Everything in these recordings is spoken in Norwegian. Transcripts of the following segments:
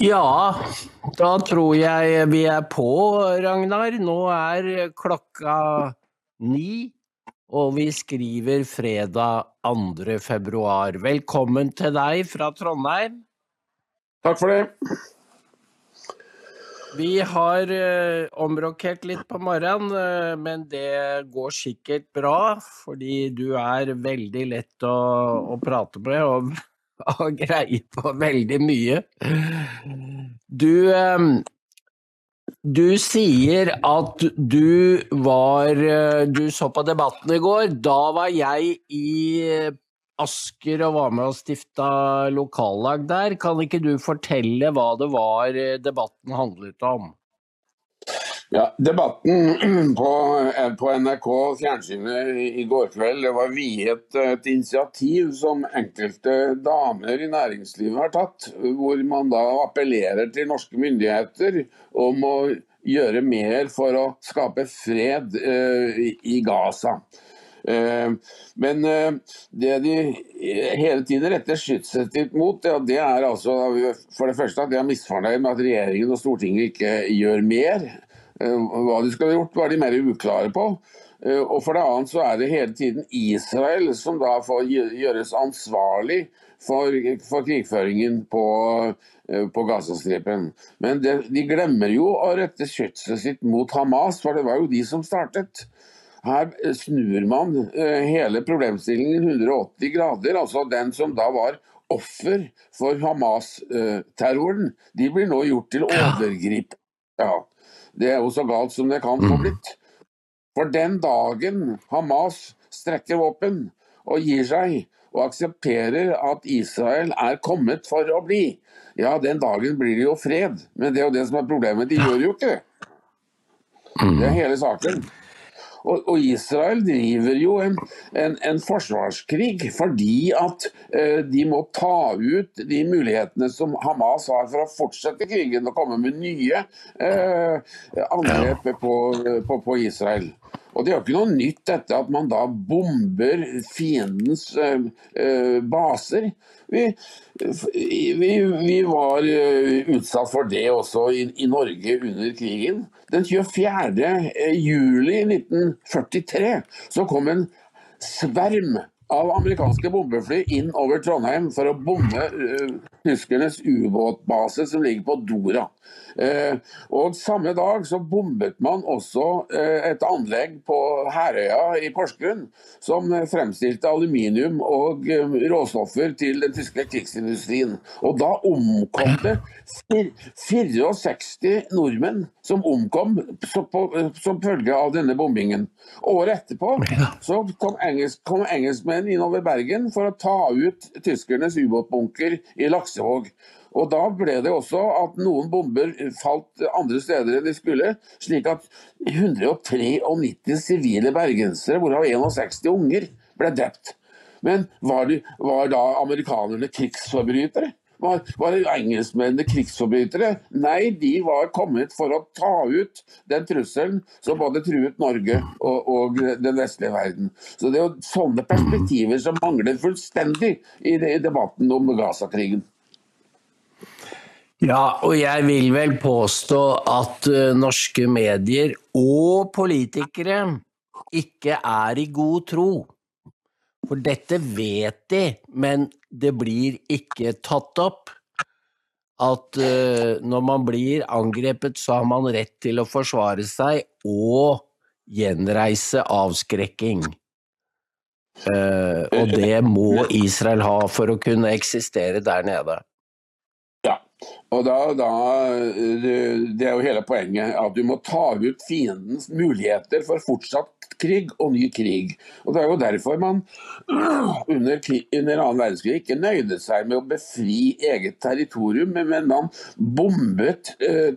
Ja, da tror jeg vi er på, Ragnar. Nå er klokka ni, og vi skriver fredag 2. februar. Velkommen til deg fra Trondheim. Takk for det. Vi har uh, omrokert litt på morgenen, uh, men det går sikkert bra, fordi du er veldig lett å, å prate med og, og greie på veldig mye. Du um, du sier at du var Du så på Debatten i går. Da var jeg i Asker og var med og stifta lokallag der. Kan ikke du fortelle hva det var debatten handlet om? Ja, Debatten på, på NRK fjernsynet i går kveld var viet et initiativ som enkelte damer i næringslivet har tatt. Hvor man da appellerer til norske myndigheter om å gjøre mer for å skape fred eh, i Gaza. Eh, men eh, det de hele tiden retter skytset sitt mot, det er altså for det første at de er misfornøyd med at regjeringen og Stortinget ikke gjør mer. Eh, hva de skal ha gjort, var de mer uklare på. Og for det annet så er det hele tiden Israel som da får gjøres ansvarlig for, for krigføringen på, på Gazastripen. Men det, de glemmer jo å rette skytset sitt mot Hamas, for det var jo de som startet. Her snur man eh, hele problemstillingen 180 grader. altså Den som da var offer for Hamas-terroren, de blir nå gjort til overgrip. Ja, Det er jo så galt som det kan få mm. blitt. For den dagen Hamas strekker våpen og gir seg, og aksepterer at Israel er kommet for å bli, ja, den dagen blir det jo fred. Men det er jo det som er problemet. De gjør jo ikke det. Mm. Det er hele saken. Og, og Israel driver jo en, en, en forsvarskrig fordi at eh, de må ta ut de mulighetene som Hamas har for å fortsette krigen og komme med nye eh, angrep på, på, på Israel. Og Det er jo ikke noe nytt dette at man da bomber fiendens uh, uh, baser. Vi, vi, vi, var uh, utsatt for det også i, i, Norge under krigen. Den 24. juli 1943 så kom en sverm av amerikanske bombefly inn over Trondheim for å bombe tyskernes ubåtbase som ligger på Dora. Eh, og Samme dag så bombet man også eh, et anlegg på Herøya i Porsgrunn som fremstilte aluminium og råstoffer til den tyske krigsindustrien. Og da omkom det 64 nordmenn som omkom som følge av denne bombingen. Året etterpå så kom, engelsk, kom engelskmenn innover Bergen for å ta ut tyskernes ubåtbunker i Laksevåg. Og Da ble det også at noen bomber falt andre steder enn de skulle, slik at 193 sivile bergensere, hvorav 61 unger, ble drept. Men var, de, var da amerikanerne krigsforbrytere? Var, var engelskmennene krigsforbrytere? Nei, de var kommet for å ta ut den trusselen som både truet Norge og, og den vestlige verden. Så Det er jo sånne perspektiver som mangler fullstendig i, i debatten om Gaza-krigen. Ja, og jeg vil vel påstå at uh, norske medier og politikere ikke er i god tro. For dette vet de, men det blir ikke tatt opp. At uh, når man blir angrepet, så har man rett til å forsvare seg og gjenreise avskrekking. Uh, og det må Israel ha for å kunne eksistere der nede. Og da, da, Det er jo hele poenget, at du må ta ut fiendens muligheter for fortsatt krig og ny krig. Og Det er jo derfor man under, under annen verdenskrig ikke nøyde seg med å befri eget territorium, men man bombet uh,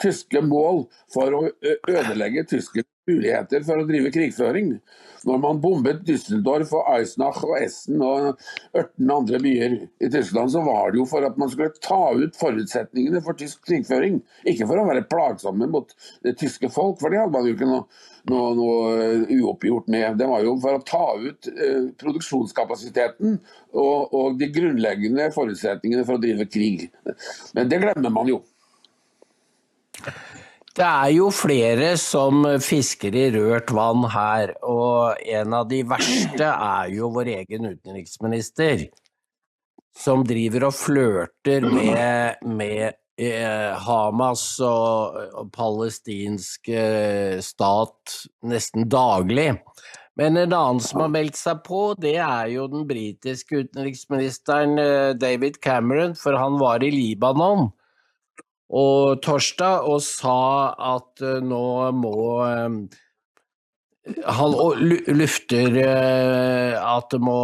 tyske mål for å ødelegge tyske muligheter for å drive krigføring. Når man bombet Düsseldorf og Eisenach og Essen og 18 andre byer i Tyskland, så var det jo for at man skulle ta ut forutsetningene for tysk krigføring. Ikke for å være plagsomme mot det tyske folk, for det hadde man jo ikke noe, noe, noe uoppgjort med. Det var jo for å ta ut eh, produksjonskapasiteten og, og de grunnleggende forutsetningene for å drive krig. Men det glemmer man jo. Det er jo flere som fisker i rørt vann her, og en av de verste er jo vår egen utenriksminister, som driver og flørter med, med eh, Hamas og, og palestinsk eh, stat nesten daglig. Men en annen som har meldt seg på, det er jo den britiske utenriksministeren eh, David Cameron, for han var i Libanon og torsdag og sa at uh, nå må um, Han lufter uh, at det må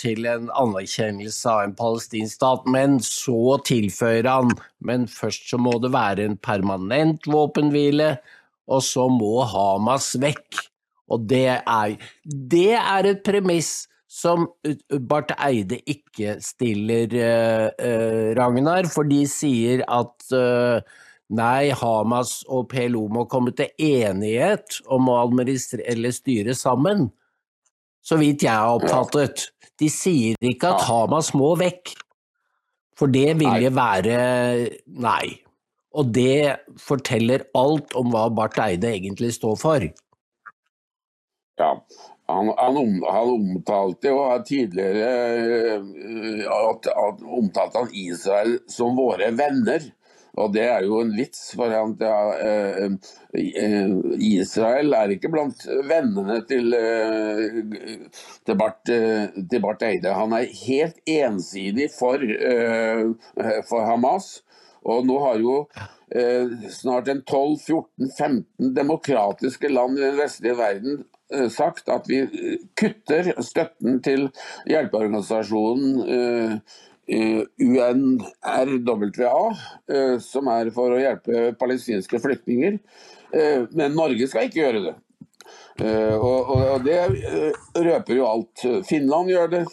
til en anerkjennelse av en palestinsk stat, men så tilføyer han men først så må det være en permanent våpenhvile, og så må Hamas vekk. Og det er, det er et premiss som Barth Eide ikke stiller, eh, Ragnar, for de sier at eh, nei, Hamas og PLO må komme til enighet om å administrere eller styre sammen. Så vidt jeg har oppfattet. De sier ikke at Hamas må vekk, for det ville være Nei. Og det forteller alt om hva Barth Eide egentlig står for. Ja, han, han, om, han, omtalte jo tidligere eh, at, at omtalte han Israel som våre venner. Og det er jo en vits, for han, ja, eh, eh, Israel er ikke blant vennene til, til, Barth, til Barth Eide. Han er helt ensidig for, for Hamas. Og nå har jo snart en 12-14-15 demokratiske land i den vestlige verden sagt at vi eh, kutter støtten til hjelpeorganisasjonen eh, UNRWA, som er for å hjelpe palestinske flyktninger. Men Norge skal ikke gjøre det. Og det røper jo alt. Finland gjør det,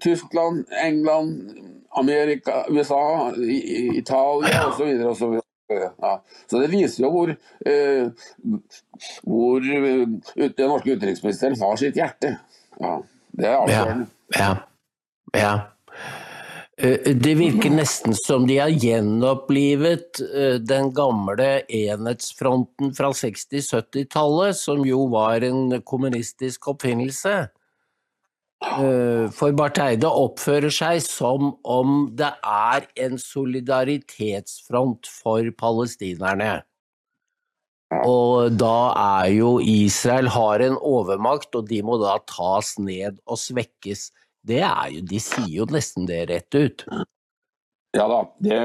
Tyskland, England, Amerika, USA, Italia osv. Ja. Så det viser jo hvor, eh, hvor eh, den norske utenriksministeren har sitt hjerte. Ja, det er. Ja, ja, ja. Eh, det virker nesten som de har gjenopplivet eh, den gamle enhetsfronten fra 60-70-tallet, som jo var en kommunistisk oppfinnelse. Eh, for Barth Eide oppfører seg som om det er en solidaritetsfront for palestinerne. Og da er jo Israel har en overmakt, og de må da tas ned og svekkes. Det er jo, De sier jo nesten det rett ut. Ja da, det,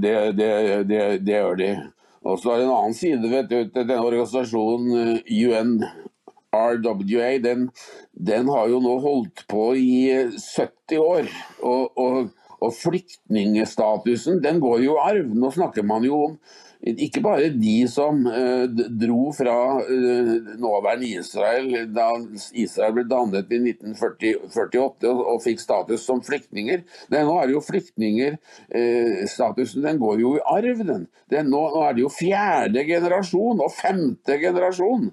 det, det, det gjør de. Og så er det en annen side vet du, denne organisasjonen eh, UN RWA den, den, har jo nå holdt på i 70 år. Og, og, og flyktningstatusen den går jo i arv. Nå snakker man jo om ikke bare de som uh, dro fra uh, nåværende Israel da Israel ble dannet i 1948 og, og fikk status som flyktninger. Nei, nå er det jo flyktninger uh, den går jo i arv, den. den nå, nå, er det jo fjerde generasjon og femte generasjon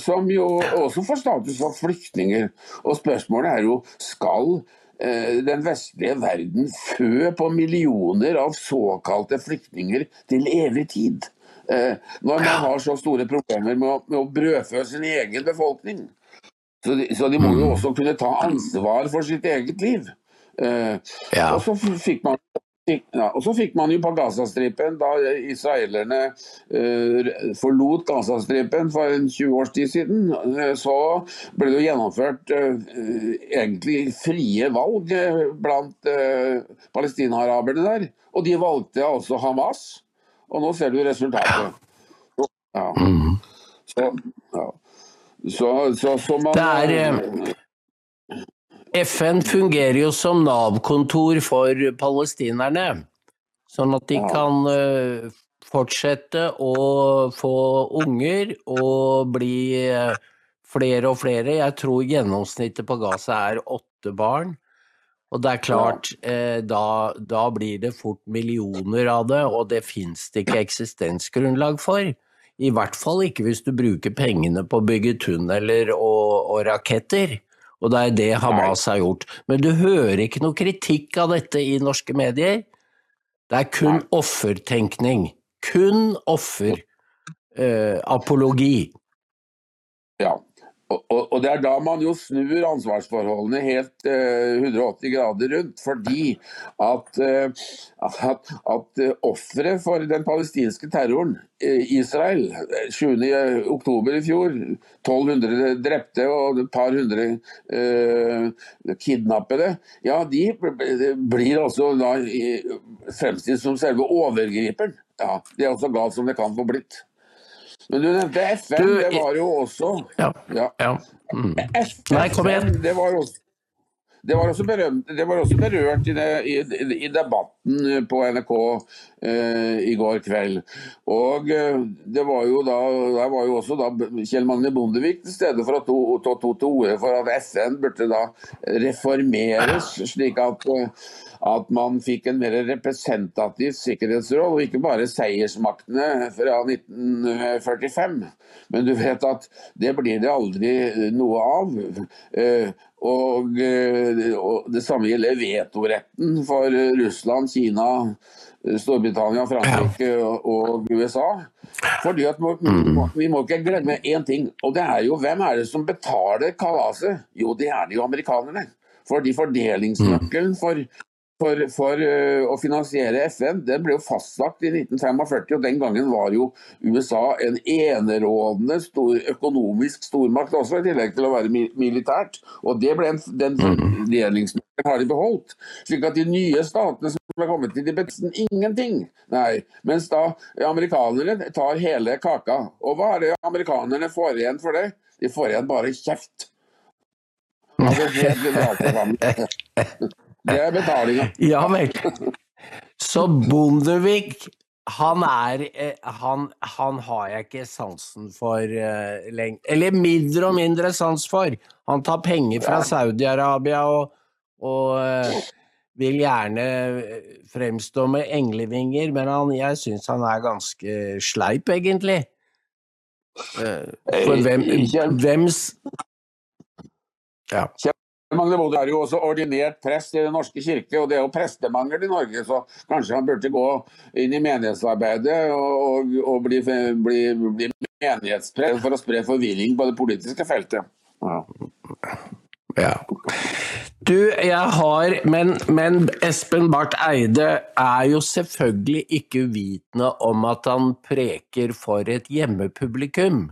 som jo også får status som flyktninger. Og spørsmålet er jo skal eh, den vestlige verden fø på millioner av såkalte flyktninger til evig tid? Eh, når man har så store problemer med å, med å brødfø sin egen befolkning. Så de, så de, må jo mm. også kunne ta ansvar for sitt eget liv. Ja. Og så fikk man ja, og Så fikk man jo på Gazastripen, da israelerne eh, forlot Gazastripen for en 20 års tid siden, eh, så ble det jo gjennomført eh, egentlig frie valg eh, blant eh, palestinaraberne der. Og de valgte altså Hamas, og nå ser du resultatet. Ja. Mm. Så, ja. så, så, så man Det er FN fungerer jo som Nav-kontor for palestinerne, sånn at de kan uh, fortsette å få unger og bli eh, flere og flere. Jeg tror gjennomsnittet på Gaza er åtte barn. Og det er klart, eh, da, da, blir det fort millioner av det, og det fins det ikke eksistensgrunnlag for. I hvert fall ikke hvis du bruker pengene på å bygge tunneler og, og raketter. Og det er det Hamas har gjort. Men du hører ikke noe kritikk av dette i norske medier. Det er kun offertenkning. Kun offerapologi. Eh, ja. Og, og, det er da man jo snur ansvarsforholdene helt uh, eh, 180 grader rundt. Fordi at, uh, at, at uh, offeret for den palestinske terroren, Israel, 7.10 i fjor, 1200 drepte og et par hundre kidnappede, ja, de blir altså da fremstilt som selve overgriperen. Ja, Det er også galt som det kan få blitt. Men du nevnte FN, du, det var jo også Ja. ja. ja. Mm. Nei, kom igjen. Det var også det var også, berømt, det var også berørt i, det, i, i, debatten på NRK eh, i går kveld. Og eh, det var jo da, der var jo også da Kjell Magne Bondevik til stede for å ta to til orde for at FN burde da reformeres, slik at eh, at man fikk en mer representativ sikkerhetsråd, og ikke bare seiersmaktene fra 1945. Men du vet at det blir det aldri noe av. Eh, og, eh, og det samme gjelder vetoretten for Russland, Kina, Storbritannia, Frankrike og USA. Fordi at Vi må ikke glemme én ting, og det er jo hvem er det som betaler kalaset? Jo, det er det jo amerikanerne. Fordi fordelingsnøkkelen for for, for uh, å finansiere FN den ble jo fastlagt i 1945, og den gangen var jo USA en enerådende stor, økonomisk stormakt også, i tillegg til å være mi militært. Og det ble en, Den fordelingsmøkken mm. har de beholdt. slik at de nye statene som er kommet til, de betyr ingenting. Nei, Mens da amerikanerne tar hele kaka. Og hva er det amerikanerne får igjen for det? De får igjen bare kjeft. Altså, helt Det er betalinga. Ja vel. Så Bondevik han er eh, han, han, har jeg ikke sansen for uh, eh, lenger. Eller mindre og mindre sans for. Han tar penger fra Saudi-Arabia og, og uh, vil gjerne fremstå med englevinger, men han, jeg syns han er ganske sleip, egentlig. Uh, for hvem, hvems ja. Magne Bodø er jo også ordinert prest i Den norske kirke, og det er jo prestemangel i Norge, så kanskje han burde gå inn i menighetsarbeidet og, og, og bli, bli, bli menighetsprest for å spre forvirring på det politiske feltet. Ja. ja. Du, jeg har men, men, Espen Barth Eide er jo selvfølgelig ikke uvitende om at han preker for et hjemmepublikum.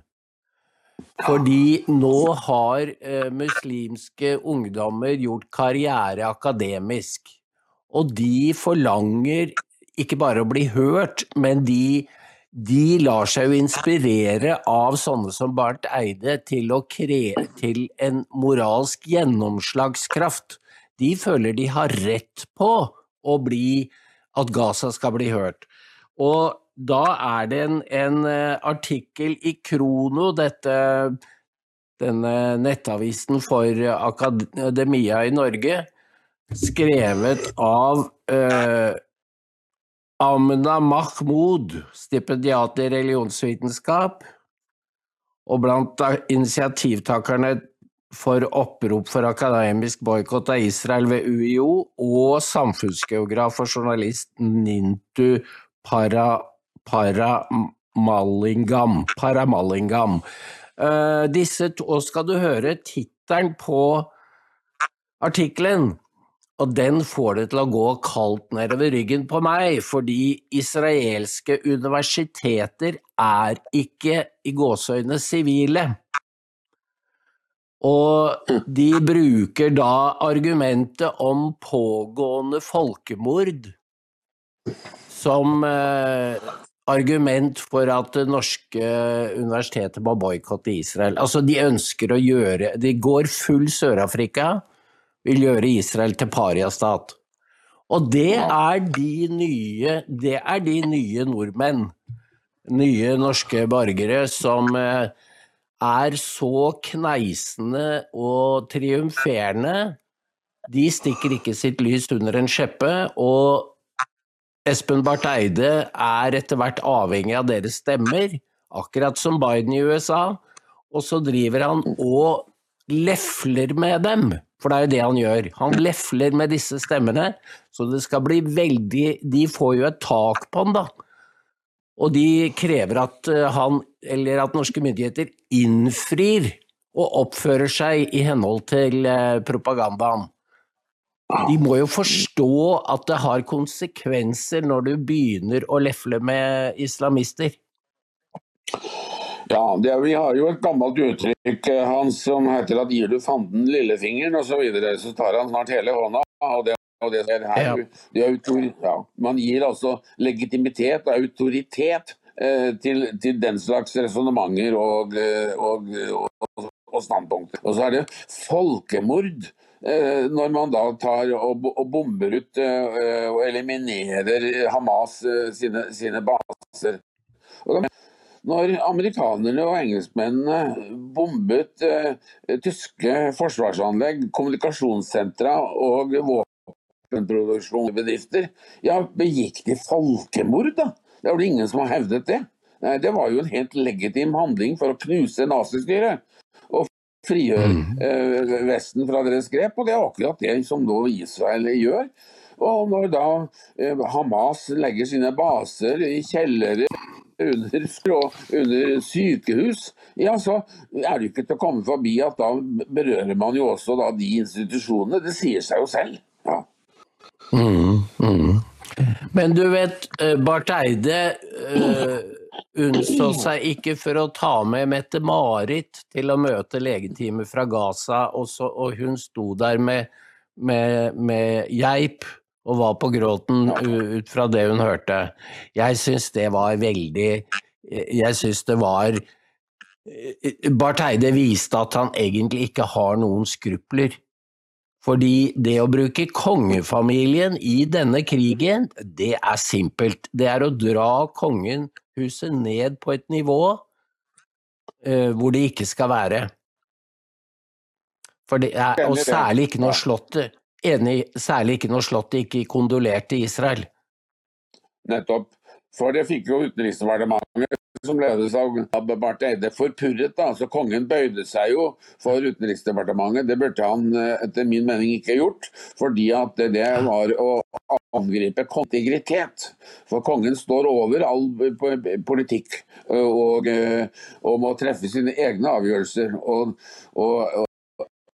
Fordi nå har eh, muslimske ungdommer gjort karriere akademisk. Og de forlanger ikke bare å bli hørt, men de, de lar seg jo inspirere av sånne som Barth Eide til å kreve til en moralsk gjennomslagskraft. De føler de har rett på å bli at Gaza skal bli hørt. Og da er det en, en eh, artikkel i Krono, dette, denne nettavisen for akademia i Norge, skrevet av eh, Amna Mahmoud, stipendiat i religionsvitenskap, og blant initiativtakerne for opprop for akademisk boikott av Israel ved UiO, og samfunnsgeograf og journalist Nintu Para Paramallingam. Paramalingam. Uh, disse to og skal du høre tittelen på artikkelen, og den får det til å gå kaldt nedover ryggen på meg, fordi israelske universiteter er ikke i gåseøyne sivile. Og de bruker da argumentet om pågående folkemord som eh, argument for at norske universiteter må boikotte Israel. Altså, de ønsker å gjøre De går full Sør-Afrika, vil gjøre Israel til pariastat. Og det er de nye Det er de nye nordmenn nye norske borgere som eh, er så kneisende og triumferende. De stikker ikke sitt lys under en skjeppe, og Espen Barth Eide er etter hvert avhengig av deres stemmer, akkurat som Biden i USA, og så driver han og lefler med dem, for det er jo det han gjør. Han lefler med disse stemmene, så det skal bli veldig De får jo et tak på han, da. Og de krever at eh, han, eller at norske myndigheter, innfrir og oppfører seg i henhold til eh, propagandaen. De må jo forstå at det har konsekvenser når du begynner å lefle med islamister. Ja, det, vi har jo et gammelt uttrykk eh, hans som heter at gir du fanden lillefingeren osv., så, videre, så tar han snart hele hånda. og det og det er her, det er ja. Man gir altså legitimitet og autoritet eh, til, til, den slags resonnementer og, eh, og, og, og, standpunkter. Og så er det folkemord når man da tar og, bomber ut eh, og eliminerer Hamas eh, sine, sine baser. når amerikanerne og engelskmennene bombet tyske forsvarsanlegg, kommunikasjonssentra og våpenproduksjonsbedrifter, ja, begikk de folkemord, da? Det er vel ingen som har hevdet det. Det var jo en helt legitim handling for å knuse nazistyret frigjør mm. eh, Vesten fra deres grep. Og det er akkurat det som nå Israel gjør. Og når da eh, Hamas legger sine baser i kjellere under, under sykehus, ja, så er det ikke til å komme forbi at da berører man jo også da de institusjonene. Det sier seg jo selv. Ja. Mm, mm. Men du vet, eh, Barth Eide øh, unnså seg ikke for å ta med Mette-Marit til å møte legeteamet fra Gaza, og, så, og hun sto der med, med, med, geip og var på gråten ut fra det hun hørte. Jeg syns det var veldig Jeg syns det var Barth Eide viste at han egentlig ikke har noen skrupler. Fordi det å bruke kongefamilien i denne krigen, det er simpelt. Det er å dra kongen huset ned på et nivå uh, hvor det ikke skal være. Er, og særlig ikke når slottet enig, særlig ikke når slottet ikke kondolerte Israel. Nettopp. For det fikk jo Utenriksdepartementet som ledes av Barth Eide, forpurret. da, så Kongen bøyde seg jo for Utenriksdepartementet. Det burde han eh, etter min mening ikke gjort, fordi at det var å angripe integritet. For kongen står over all politikk eh, og, eh, og må treffe sine egne avgjørelser. Og, og,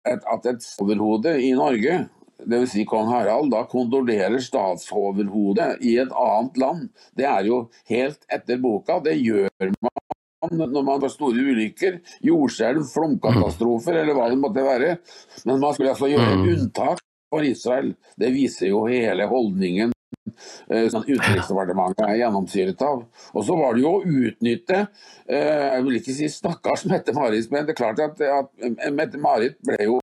at et overhode i Norge dvs. Si kong Harald, da kondolerer statsoverhodet i et annet land. Det er jo helt etter boka. Det gjør man når man får store ulykker, jordskjelv, flomkatastrofer eller hva det måtte være. Men man skulle altså gjøre mm. unntak for Israel. Det viser jo hele holdningen eh, som Utenriksdepartementet er gjennomsyret av. Og så var det jo å utnytte eh, Jeg vil ikke si stakkars Mette-Marit, men det er klart at, at Mette-Marit ble jo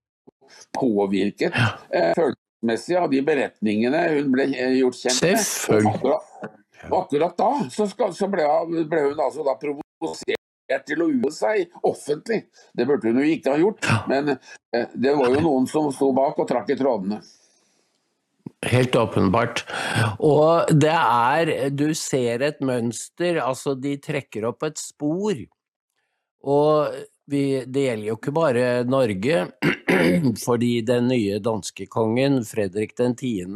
påvirket eh, følelsesmessig av de beretningene hun ble eh, gjort kjent med. Akkurat, akkurat da så, skal, så ble, ble, hun altså da provosert til å ue seg offentlig. Det burde hun jo ikke ha gjort, men eh, det var jo noen som sto bak og trakk i trådene. Helt åpenbart. Og det er Du ser et mønster, altså de trekker opp et spor. Og vi, det gjelder jo ikke bare Norge, fordi den nye danske kongen, Fredrik 10.,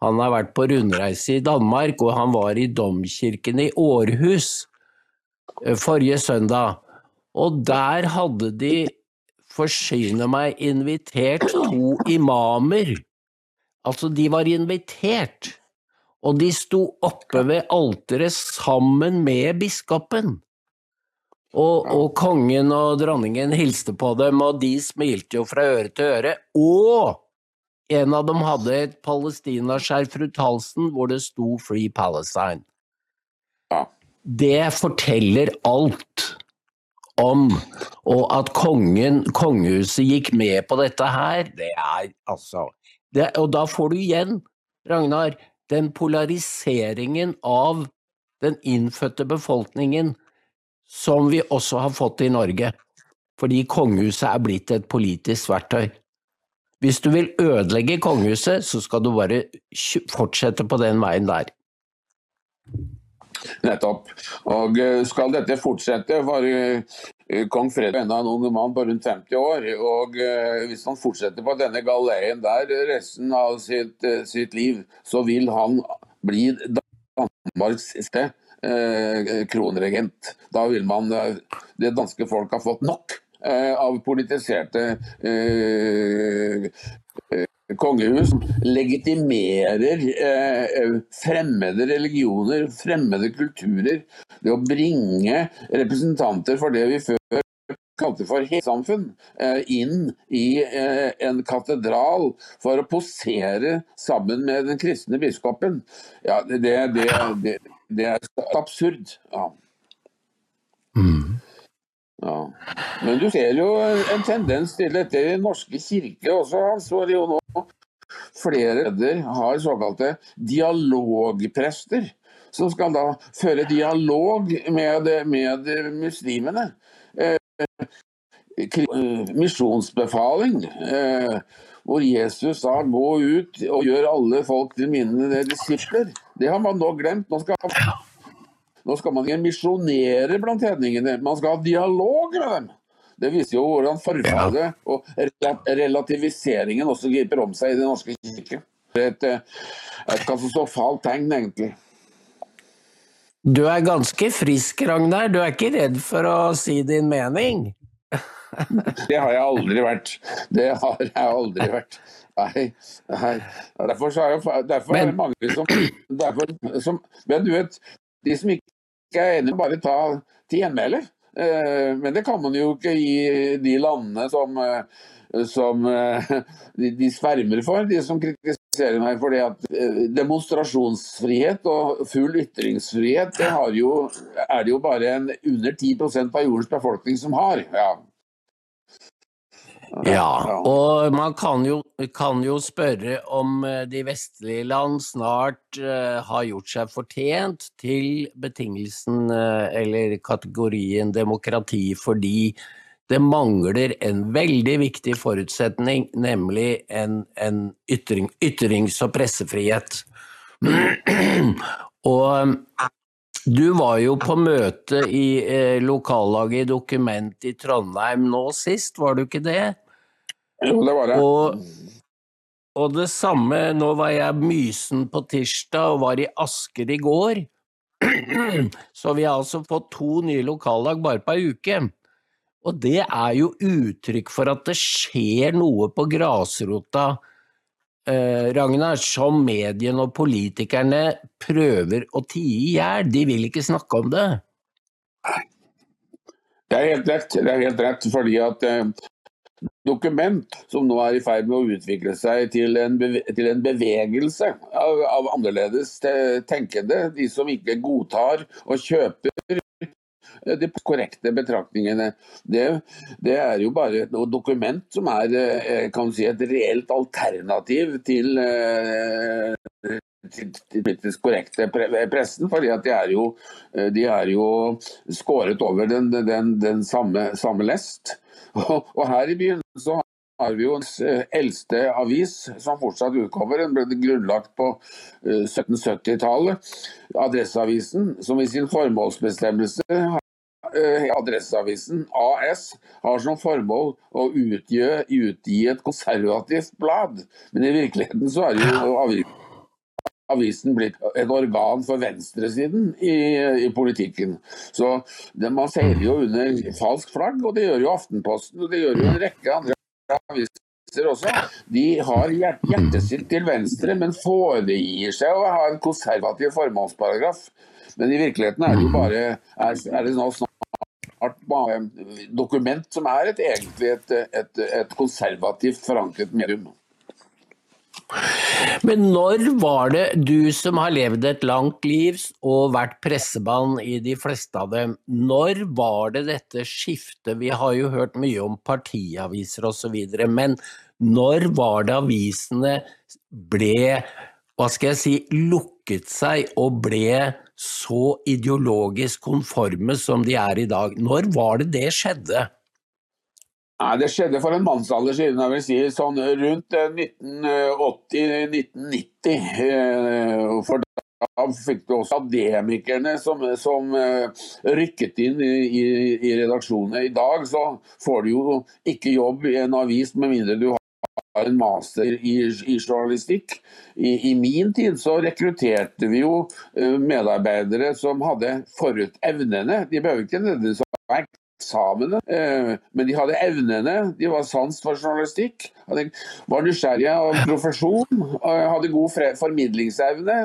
han har vært på rundreise i Danmark, og han var i domkirken i Århus eh, forrige søndag. Og der hadde de, forsyne meg, invitert to imamer. Altså, de var invitert, og de sto oppe ved alteret sammen med biskopen. Og, og, kongen og dronningen hilste på dem, og de smilte jo fra øre til øre. Og en av dem hadde et palestinaskjerf rundt halsen hvor det sto 'Free Palestine'. Ja. Det forteller alt om Og at kongen, kongehuset gikk med på dette her, det er altså det, Og da får du igjen, Ragnar, den polariseringen av den innfødte befolkningen som vi også har fått i Norge, fordi kongehuset er blitt et politisk verktøy. Hvis du vil ødelegge kongehuset, så skal du bare fortsette på den veien der. Nettopp. Og eh, skal dette fortsette, var eh, kong Fredrik enda en ung mann på rundt 50 år. Og eh, hvis han fortsetter på denne galeien der resten av sitt, sitt liv, så vil han bli Danmarks eh, kronregent. Da vil man Det danske folk har fått nok av politiserte kongehus som legitimerer eh, fremmede religioner, fremmede kulturer. Det å bringe representanter for det vi før kalte for helsamfunn, eh, inn i eh, en katedral for å posere sammen med den kristne biskopen. Ja, det, det, det, det er absurd. Ja. Mm. Ja. Men du ser jo en tendens til dette i Den norske kirke også, Hans. Hvor jo nå flere steder har såkalte dialogprester. Som skal da føre dialog med, med muslimene. Eh, misjonsbefaling. Eh, hvor Jesus sa 'gå ut og gjør alle folk til mine disipler'. Det har man nå glemt. Nå skal, nå skal man ikke misjonere blant hedningene, man skal ha dialog med dem. Det viser jo hvordan forfallet og relativiseringen også griper om seg i Den norske kirke. Det er et, eh, et katastrofalt tegn, egentlig. Du er ganske frisk, Ragnar. Du er ikke redd for å si din mening? det har jeg aldri vært. Det har jeg aldri vært. Nei. nei. Derfor, jeg, derfor men, er det mange som, derfor, som, Men du vet, de som ikke er enige, bare ta til gjenmæle. Eh, men det kan man jo ikke i de landene som, eh, som de, de svermer for, de som kritiserer meg for det at demonstrasjonsfrihet og full ytringsfrihet, det jo, er det jo bare en under 10% av jordens befolkning som har. Ja. Ja, og man kan jo, kan jo, spørre om eh, de vestlige land snart uh, har gjort seg fortjent til betingelsen uh, eller kategorien demokrati, fordi det mangler en veldig viktig forutsetning, nemlig en, en ytring, ytrings- og pressefrihet. og du var jo på møte i eh, lokallaget i Dokument i Trondheim nå sist, var du ikke det? Jo, det var det. Og, og det samme, nå var jeg Mysen på tirsdag og var i Asker i går. Så vi har altså fått to nye lokallag bare på ei uke. Og det er jo uttrykk for at det skjer noe på grasrota, Ragnar, som mediene og politikerne prøver å tie i hjel. De vil ikke snakke om det. Det er helt rett, det er helt rett fordi at eh, dokument som nå er i ferd med å utvikle seg til en, til en bevegelse av, av, annerledes tenkende. De som ikke godtar og kjøper de korrekte betraktningene. Det, det er jo bare et dokument som er eh, si, et reelt alternativ til eh, politisk korrekte pressen, fordi at de er jo, eh, de er jo skåret over den, den, den samme, samme lest. Og, og her i byen så har vi jo en eh, eldste avis som fortsatt utkommer. Den ble grunnlagt på 1770-tallet. Eh, Adresseavisen, som i sin formålsbestemmelse eh, Adresseavisen AS har som formål å utgi, utgi et konservativt blad. Men i virkeligheten så er jo avisen blitt et organ for venstresiden i, i politikken. Så det, Man seiler jo under falsk flagg, og det gjør jo Aftenposten og det gjør jo en rekke andre aviser også. De har hjertet sitt til venstre, men foregir seg å ha en konservativ formålsparagraf. Men i virkeligheten er det jo bare er, er det nå snart dokument som er et, egentlig et, et, et konservativt forankret medium. Men når var det du som har levd et langt liv og vært pressemann i de fleste av dem, når var det dette skiftet? Vi har jo hørt mye om partiaviser osv., men når var det avisene ble hva skal jeg si, lukket rykket seg og ble så ideologisk konforme som de er i dag. Når var det det skjedde? Nei, Det skjedde for en mannsalder siden, jeg vil si sånn rundt 1980-1990. For da fikk du også akademikerne som, som rykket inn i, i, i redaksjonene. I dag så får du jo ikke jobb i en avis med mindre du har en master i, i journalistikk. I, I, min tid så rekrutterte vi jo medarbeidere som hadde forut evnene. De behøver ikke nødvendigvis ha eksamene, men de hadde evnene. De var sans for journalistikk. Var nysgjerrige av profesjon. Hadde god formidlingsevne.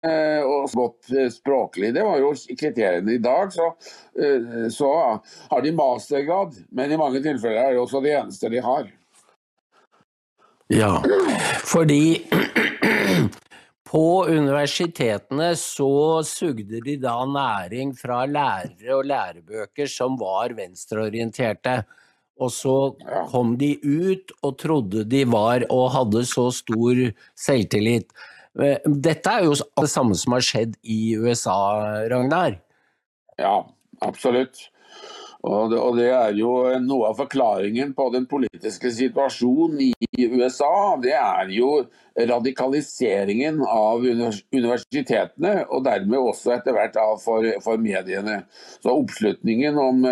Og godt språklig. Det var jo kriteriene. I dag så, så har de mastergrad, men i mange tilfeller er det også det eneste de har. Ja, fordi på universitetene så sugde de da næring fra lærere og lærebøker som var venstreorienterte. Og så kom de ut og trodde de var og hadde så stor selvtillit. Dette er jo det samme som har skjedd i USA, Ragnar? Ja, absolutt. Og det, og det, er jo noe av forklaringen på den politiske situasjonen i USA. Det er jo radikaliseringen av universitetene, og dermed også etter hvert for, for mediene. Så oppslutningen om,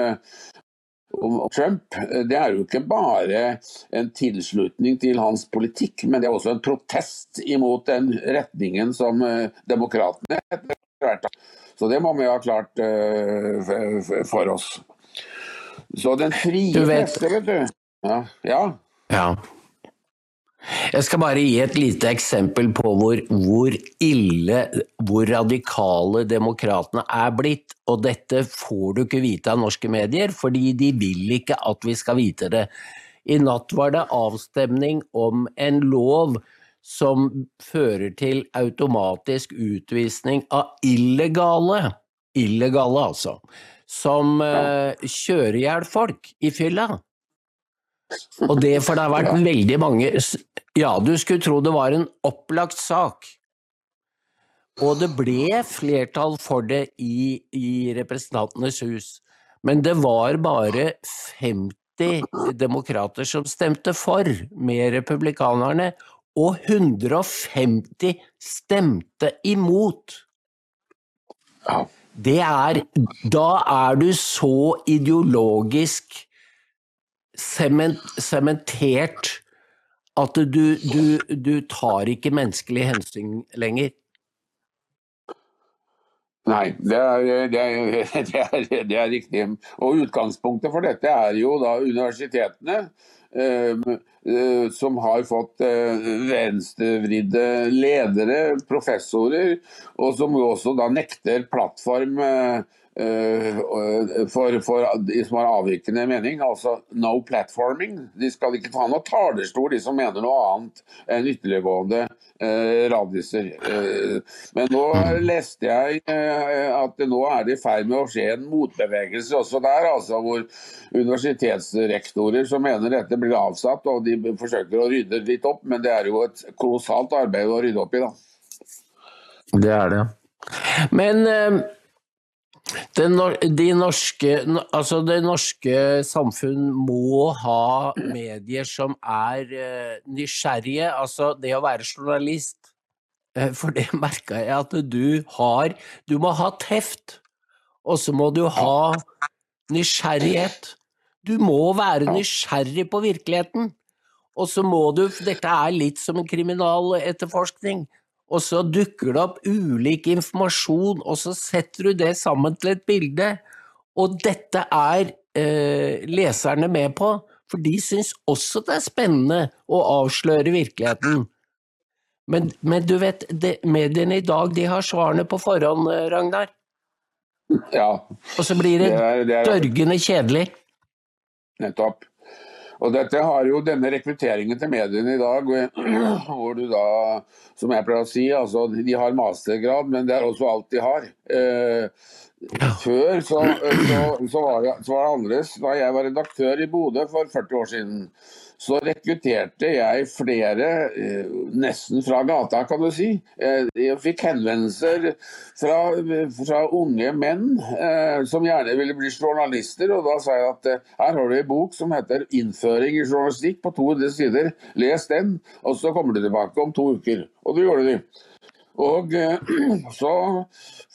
om Trump det er jo ikke bare en tilslutning til hans politikk, men det er også en protest imot den retningen som demokratene etter hvert har. Så det må vi ha klart for oss. Så den frie presse, vet du. Ja. ja. ja. Jeg skal bare gi et lite eksempel på hvor, hvor ille, hvor radikale demokratene er blitt. Og dette får du ikke vite av norske medier, fordi de vil ikke at vi skal vite det. I natt var det avstemning om en lov som fører til automatisk utvisning av illegale, illegale altså, som uh, kjører i hjel folk i fylla. Og det for det har vært veldig mange Ja, du skulle tro det var en opplagt sak. Og det ble flertall for det i, i Representantenes hus. Men det var bare 50 demokrater som stemte for, med republikanerne, og 150 stemte imot. Ja. Det er Da er du så ideologisk sementert at du, du, du tar ikke menneskelig hensyn lenger. Nei, det er, det, er, det, er, det er, riktig. Og Utgangspunktet for dette er jo da universitetene, som har fått eh, venstrevridde ledere, professorer, og som også da nekter plattform eh, Eh, for, for, de som har avvikende mening, altså no platforming. De skal ikke ta noe talerstol, de som mener noe annet enn ytterliggående eh, radiser. Eh, men nå leste jeg eh, at nå er det i ferd med å skje en motbevegelse også der, altså hvor universitetsrektorer som mener dette blir avsatt, og de forsøker å rydde litt opp, men det er jo et kolossalt arbeid å rydde opp i, da. Det er det. Men eh, det, de norske, altså det norske samfunn må ha medier som er uh, nysgjerrige. Altså det å være journalist. Uh, for det merka jeg at du har Du må ha teft, og så må du ha nysgjerrighet. Du må være nysgjerrig på virkeligheten. Og så må du Dette er litt som en kriminaletterforskning og så dukker det opp ulik informasjon, og så setter du det sammen til et bilde. Og dette er eh, leserne med på, for de syns også det er spennende å avsløre virkeligheten. Men, men du vet, det, mediene i dag de har svarene på forhånd, eh, Ragnar. Ja. Og så blir det, det, er, det er... dørgende kjedelig. Nettopp. Og dette har jo denne rekrutteringen til mediene i dag, hvor du da, som jeg pleier å si, altså de har mastergrad, men det er også alt de har. Eh, før så, så, så, var det, så var det annerledes. Da jeg var redaktør i Bodø for 40 år siden, så rekrutterte jeg flere, eh, nesten fra gata, kan du si. Eh, jeg fikk henvendelser fra, fra unge menn eh, som gjerne ville bli journalister, og da sa jeg at her har du en bok som heter 'Innføring i journalistikk' på 200 sider. Les den, og så kommer du tilbake om to uker. Og det gjorde de. Og så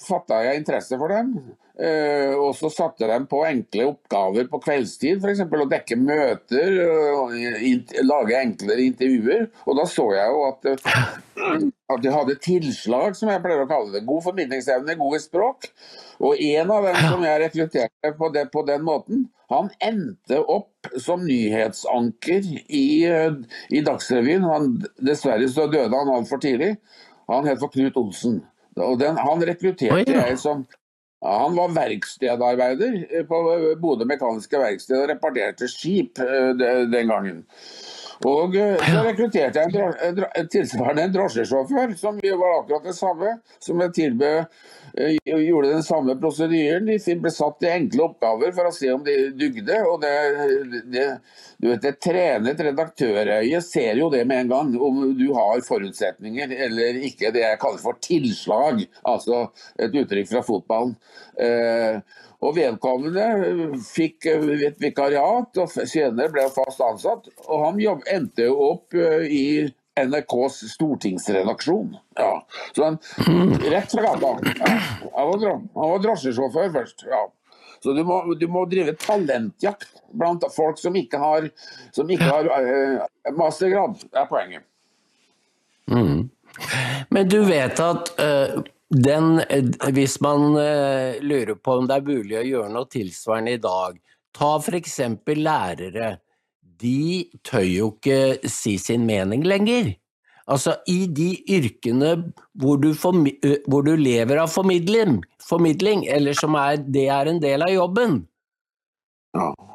fatta jeg interesse for dem. Uh, og så satte de på enkle oppgaver på kveldstid, f.eks. å dekke møter, og lage enklere intervjuer. Og da så jeg jo at, uh, at de hadde tilslag, som jeg pleier å kalle det. God formidlingsevne, gode språk. Og en av dem som jeg rekrutterte på, det, på den måten, han endte opp som nyhetsanker i, uh, i Dagsrevyen. Han, dessverre så døde han altfor tidlig. Han het for Knut Olsen. Den, han rekrutterte jeg som han var verkstedarbeider eh, på Bodø Mekaniske Verksted og reparerte skip eh, den gangen. Og eh, så rekrutterte jeg en tilsvarende en drosjesjåfør, som var akkurat det samme. Som jeg tilbød Eh, gjorde den samme prosedyren. De ble satt i enkle oppgaver for å se om de dugde. og det, det, du vet, Et trenet redaktørøye ser jo det med en gang, om du har forutsetninger eller ikke. Det jeg kaller for tilslag, altså et uttrykk fra fotballen. Eh, og Vedkommende fikk et vikariat, og senere ble fast ansatt. og Han jobb, endte opp eh, i NRKs stortingsredaksjon. Ja. Så han, rett fra gata. Ja. Han, var, han var drosjesjåfør først. ja. Så du må, du må, drive talentjakt blant folk som ikke har, som ikke har uh, mastergrad, er poenget. Mm. Men du vet at uh, den, hvis man uh, lurer på om det er mulig å gjøre noe tilsvarende i dag, ta f.eks. lærere de tør jo ikke si sin mening lenger. Altså, i de yrkene hvor du, hvor du lever av formidling, formidling, eller som er, det er en del av jobben,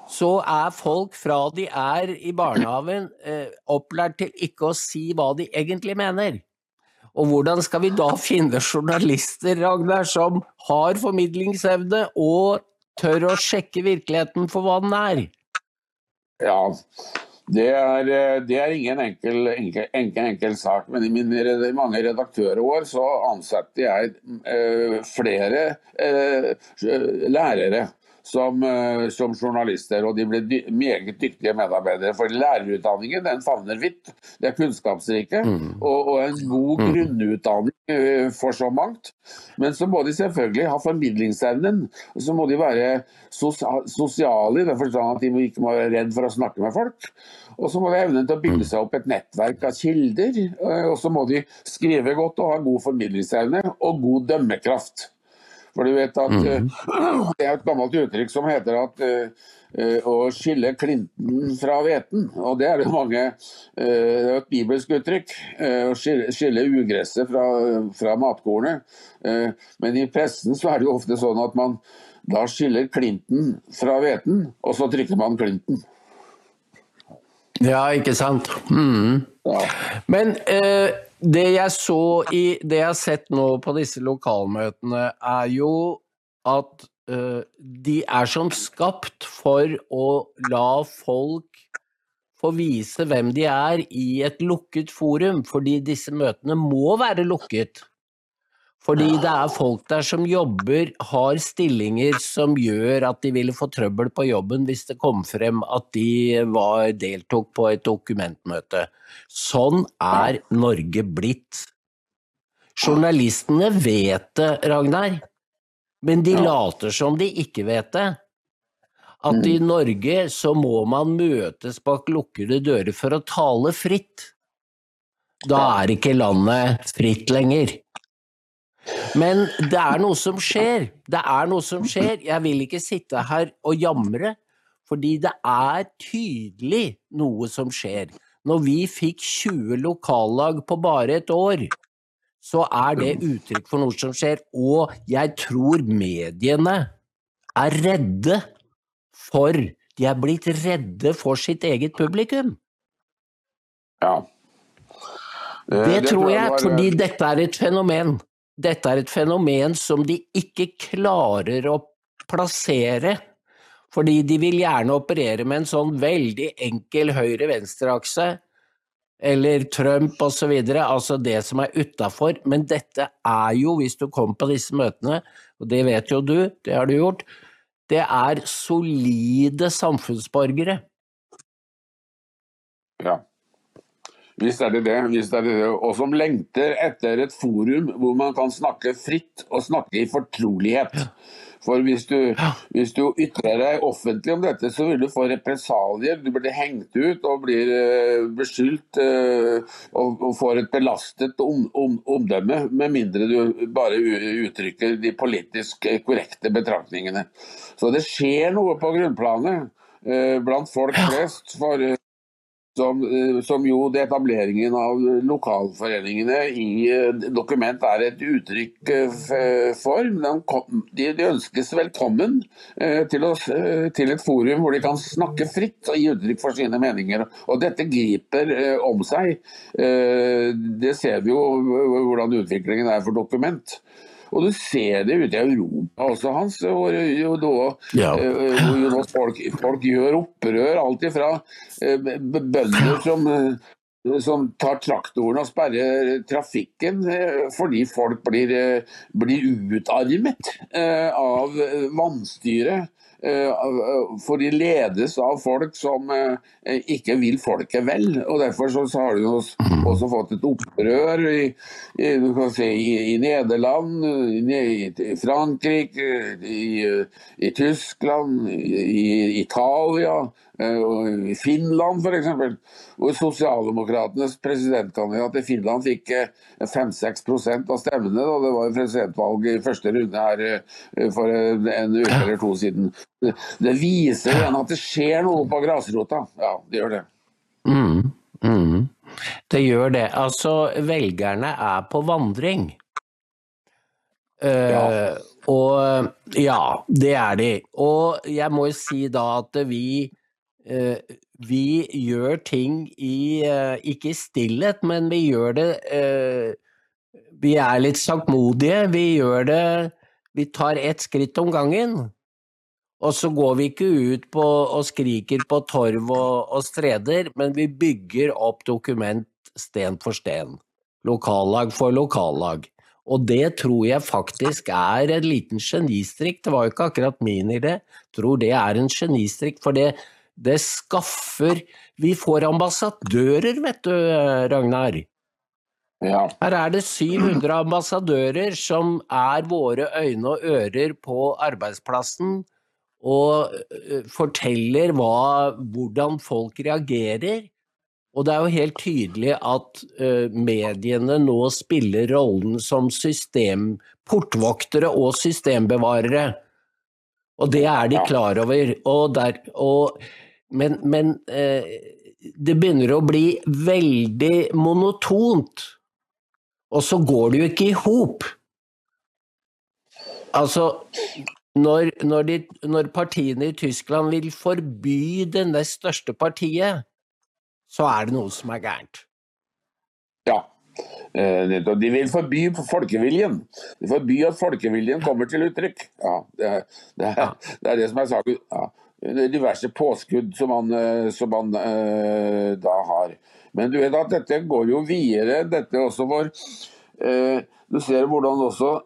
så er folk fra de er i barnehagen eh, opplært til ikke å si hva de egentlig mener. Og hvordan skal vi da finne journalister, Ragnar, som har formidlingsevne og tør å sjekke virkeligheten for hva den er? Ja, det er, eh, det er ingen enkel, enkel, enkel, enkel, sak. Men i mine mange redaktørår så ansatte jeg eh, flere eh, lærere som, eh, som, journalister, og de ble dy meget dyktige medarbeidere. For lærerutdanningen den favner vidt. Det er kunnskapsrike mm. og, og, en god mm. grunnutdanning uh, for så mangt. Men så må de selvfølgelig ha formidlingsevnen. Og så må de være sos sosiale i den forstand at de ikke må være redd for å snakke med folk. Og så må de ha evnen til å bygge seg opp et nettverk av kilder. Uh, og så må de skrive godt og ha god formidlingsevne og god dømmekraft. For du vet at mm. Det er et gammelt uttrykk som heter at uh, å skille klinten fra hveten. Og det er det mange uh, Det er et bibelsk uttrykk. Uh, å skille, skille ugresset fra, fra matkornet. men i pressen så er det jo ofte sånn at man da skiller klinten fra hveten, og så trykker man klinten. Ja, ikke sant. Mm. Ja. Men eh, det jeg så i Det jeg har sett nå på disse lokalmøtene, er jo at uh, de er som skapt for å la folk få vise hvem de er i et lukket forum, fordi disse møtene må være lukket. Fordi det er folk der som jobber, har stillinger som gjør at de ville få trøbbel på jobben hvis det kom frem at de var, deltok på et dokumentmøte. Sånn er Norge blitt. Journalistene vet det, Ragnar, men de later som de ikke vet det. At i Norge så må man møtes bak lukkede dører for å tale fritt. Da er ikke landet fritt lenger. Men det er noe som skjer. Det er noe som skjer. Jeg vil ikke sitte her og jamre, fordi det er tydelig noe som skjer. Når vi fikk 20 lokallag på bare et år, så er det uttrykk for noe som skjer. Og jeg tror mediene er redde for De er blitt redde for sitt eget publikum. Ja. Det, det tror jeg, fordi dette er et fenomen dette er et fenomen som de ikke klarer å plassere, Fordi de vil gjerne operere med en sånn veldig enkel høyre-venstre-akse, eller Trump osv., altså det som er utafor. Men dette er jo, hvis du kommer på disse møtene, og det vet jo du, det har du gjort, det er solide samfunnsborgere. Ja. Visst er det det. Visst er det det. Og som lengter etter et forum hvor man kan snakke fritt og snakke i fortrolighet. For hvis du, hvis du ytrer deg offentlig om dette, så vil du få represalier. Du blir hengt ut og blir uh, beskyldt uh, og, får et belastet om, om, omdømme, med mindre du bare uttrykker de politisk korrekte betraktningene. Så det skjer noe på grunnplanet uh, blant folk flest. for som, eh, som, jo det etableringen av lokalforeningene i eh, dokument er et uttrykk eh, for. De, de ønskes velkommen til, å, til, et forum hvor de kan snakke fritt og gi uttrykk for sine meninger. Og dette griper om seg. Det ser vi jo hvordan utviklingen er for dokument. Og du ser det ute i Europa også, Hans, hvor, ja. Eh, hvor folk, folk, gjør opprør. Alt ifra eh, bønder som eh, som tar traktoren og sperrer trafikken fordi folk blir, blir utarmet av vannstyret. Eh, for de ledes av folk som eh, ikke vil folket vel. og Derfor så, har de også fått et opprør i, i, i, i Nederland, i, Frankrike, i, Tyskland, i Italia. Eh, I Finland f.eks., hvor sosialdemokratenes presidentkandidat i Finland fikk 5-6 eh, av stemmene da det var presidentvalg i første runde her eh, for en uke eller to siden. Det viser igjen at det skjer noe på grasrota. Ja, det gjør det. Mm, mm. Det gjør det. Altså, velgerne er på vandring. Ja. og ja, det er de. Og jeg må jo si da at vi vi gjør ting i eh, Ikke i stillhet, men vi gjør det eh, Vi er litt saktmodige. Vi gjør det Vi tar ett skritt om gangen. Og så går vi ikke ut på, og skriker på torv og, og streder, men vi bygger opp dokument sten for sten. Lokallag for lokallag. Og det tror jeg faktisk er en liten genistrikk. Det var jo ikke akkurat min idé. Jeg tror det er en genistrikk, for det, det skaffer Vi får ambassadører, vet du, Ragnar. Ja. Her er det 700 ambassadører som er våre øyne og ører på arbeidsplassen og forteller hva, hvordan folk reagerer. Og det er jo helt tydelig at uh, mediene nå spiller rollen som system, portvoktere og systembevarere. Og det er de klar over. Og, der, og men, men eh, det begynner å bli veldig monotont, og så går det jo ikke i hop. Altså, når, når, de, når, partiene i Tyskland vil forby det nest største partiet, så er det noe som er gærent. Ja. Eh, de vil forby folkeviljen. De forby at folkeviljen kommer til uttrykk. Ja, det, det, er, det er det som er saken. Ja diverse påskudd som man, eh, som han uh, da har. Men du vet at dette går jo videre, dette også for uh, Du ser hvordan også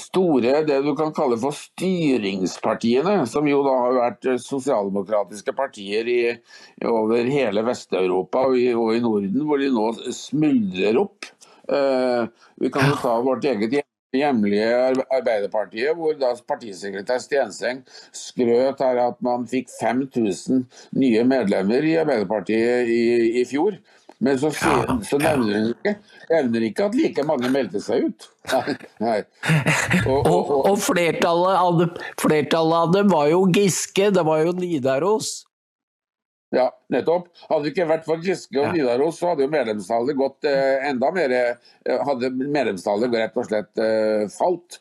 store, det du kan kalle for styringspartiene, som jo da har vært sosialdemokratiske partier i, over hele Vest-Europa og, og, i Norden, hvor de nå smuldrer opp. Uh, vi kan jo ta vårt eget hjem hjemlige Arbeiderpartiet, hvor da partisekretær Stenseng skrøt her at man fikk 5000 nye medlemmer i Arbeiderpartiet i, i fjor. Men så, så nevner hun ikke, ikke at like mange meldte seg ut. Nei, nei. Og, og, og, og flertallet, av dem, flertallet av dem var jo Giske, det var jo Nidaros. Ja, nettopp. Hadde det ikke vært for Giske og Nidaros, så hadde jo medlemstallet gått eh, enda mer eh, Hadde medlemstallet rett og slett eh, falt.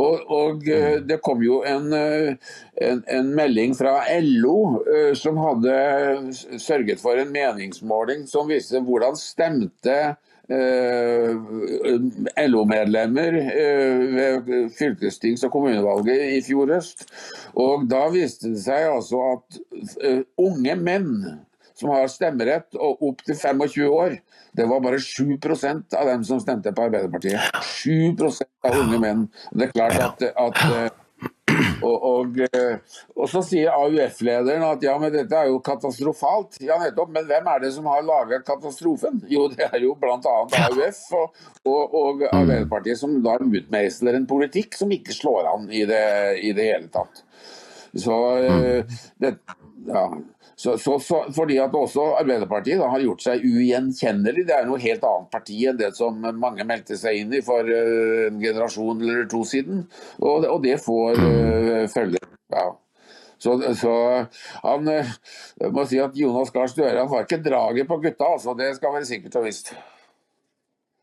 Og, og eh, mm. det kom jo en, eh, en, en, melding fra LO eh, som hadde sørget for en meningsmåling som viste hvordan stemte LO-medlemmer eh, ved fylkestings- og kommunevalget i fjor høst. Og da viste det seg altså at eh, unge menn som har stemmerett og opp til 25 år, det var bare 7% av dem som stemte på Arbeiderpartiet. 7 av unge menn. Det er klart at, at eh, og, og, eh, og, så sier AUF-lederen at ja, men dette er jo katastrofalt. Ja, nettopp. Men hvem er det som har laget katastrofen? Jo, det er jo bl.a. AUF og, og, og, mm. Arbeiderpartiet som da utmeisler en politikk som ikke slår an i det, i det hele tatt. Så eh, mm. det, ja. Så, så, så, fordi at også Arbeiderpartiet da, har gjort seg ugjenkjennelig. Det er noe helt annet parti enn det som mange meldte seg inn i for uh, en generasjon eller to siden. Og, og det får uh, følger. Ja. Så, så, han uh, må si at Jonas Gahr Støre har ikke draget på gutta, altså. Det skal være sikkert og visst.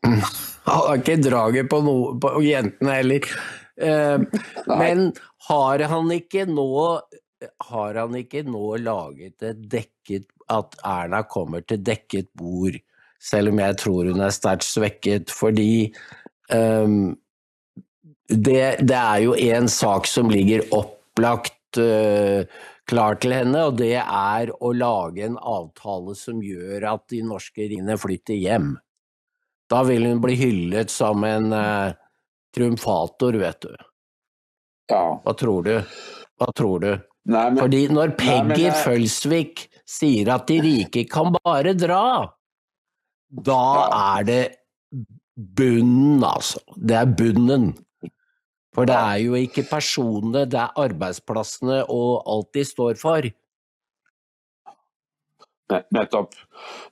Han har ikke draget på, no, på jentene heller. Men har han ikke nå har han ikke nå laget et dekket At Erna kommer til dekket bord, selv om jeg tror hun er sterkt svekket, fordi um, det, det, er jo en sak som ligger opplagt uh, klar til henne, og det er å lage en avtale som gjør at de norske riene flytter hjem. Da vil hun bli hyllet som en uh, triumfator, vet du. Ja. Hva tror du? Hva tror du? Nei, men, Fordi når Peggy nei, Følsvik sier at de rike kan bare dra, da ja. er det bunnen, altså. Det er bunnen. For det er jo ikke personene, det er arbeidsplassene og alt de står for. Nettopp.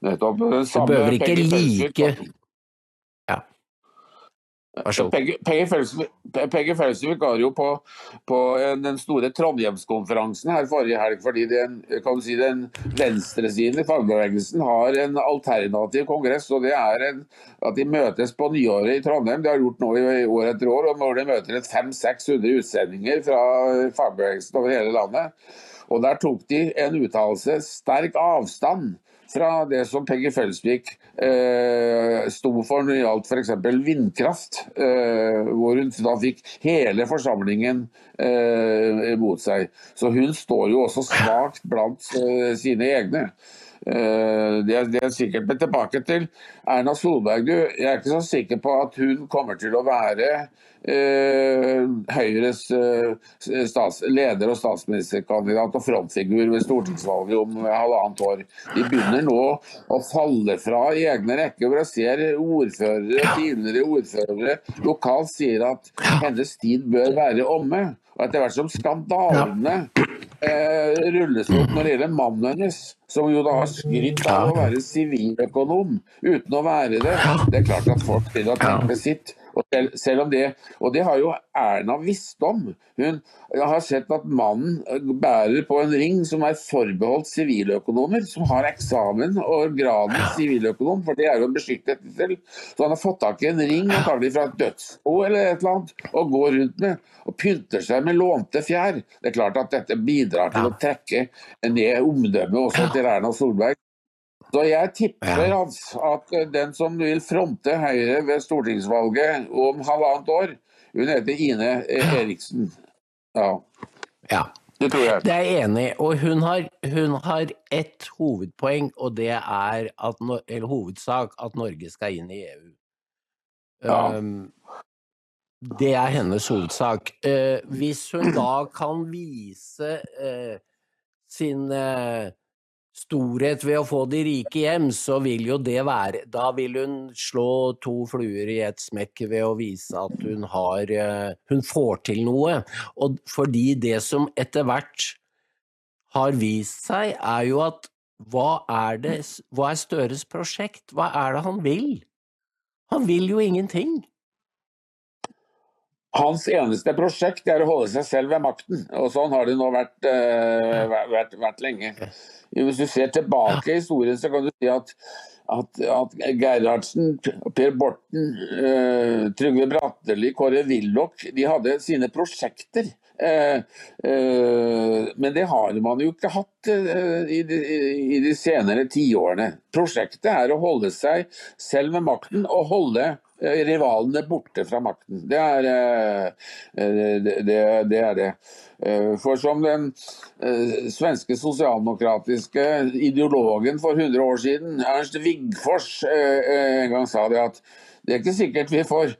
Nettopp. Du behøver ikke like Peggy Felsvik var jo på, på, den store Trondheimskonferansen her forrige helg, fordi den, kan si, den venstresiden i fagbevegelsen har en alternativ kongress. og det er en, at De møtes på nyåret i Trondheim, de har gjort nå i år etter år. og Når de møter 500-600 utsendinger fra fagbevegelsen over hele landet. og Der tok de en uttalelse sterk avstand fra det som Peggy Felsvik eh, sto for når det gjaldt f.eks. vindkraft, eh, hvor hun da fikk hele forsamlingen eh, mot seg. Så hun står jo også svakt blant eh, sine egne. Eh, det er, det er sikkert, Men tilbake til Erna Solberg. Du, jeg er ikke så sikker på at hun kommer til å være eh, Høyres eh, stats, leder og statsministerkandidat og frontfigur ved stortingsvalget om halvannet år. De begynner nå å falle fra i egne rekker. hvor Jeg ser ordførere, tidligere ordførere lokalt sier at hennes tid bør være omme. Og etter hvert som skandalene eh, rulles opp når det gjelder mannen hennes, som jo da har skrytt av å være siviløkonom uten å være det, det er klart at folk vil ha tenkt med sitt. Og selv, selv, om det, og det har jo Erna visst om. Hun har sett at mannen bærer på en ring som er forbeholdt siviløkonomer, som har eksamen og graden siviløkonom, for det er jo en beskyttet selv. Så han har fått tak i en ring, antagelig fra et dødsbo eller et eller annet, og går rundt med. Og pynter seg med lånte fjær. Det er klart at dette bidrar til å trekke ned omdømmet også til Erna Solberg. Så jeg tipper ja. at den som vil fronte Høyre ved stortingsvalget om halvannet år, hun heter Ine Eriksen. Ja. ja. Det tror jeg. Det er jeg enig i. Og hun har, hun har ett hovedpoeng, og det er at, eller hovedsak at Norge skal inn i EU. Ja. Um, det er hennes hovedsak. Uh, hvis hun da kan vise uh, sin uh, storhet ved å få de rike hjem, så vil jo det være Da vil hun slå to fluer i ett smekk ved å vise at hun har eh, Hun får til noe. Og fordi det som etter hvert har vist seg, er jo at hva er det Hva er Støres prosjekt? Hva er det han vil? Han vil jo ingenting. Hans eneste prosjekt er å holde seg selv ved makten, og sånn har det nå vært, uh, vært, vært lenge. Hvis du ser tilbake i historien, så kan du si at at, at Gerhardsen, Per Borten, uh, Trygve Bratteli, Kåre Willoch de hadde sine prosjekter. Uh, men det har man jo ikke hatt i de, i, de, senere tiårene. Prosjektet er å holde seg selv ved makten og holde rivalene borte fra makten. Det er det. det, det, er det. For som den svenske sosialdemokratiske ideologen for 100 år siden, Ernst Wigfors, en gang sa det at det er ikke sikkert vi får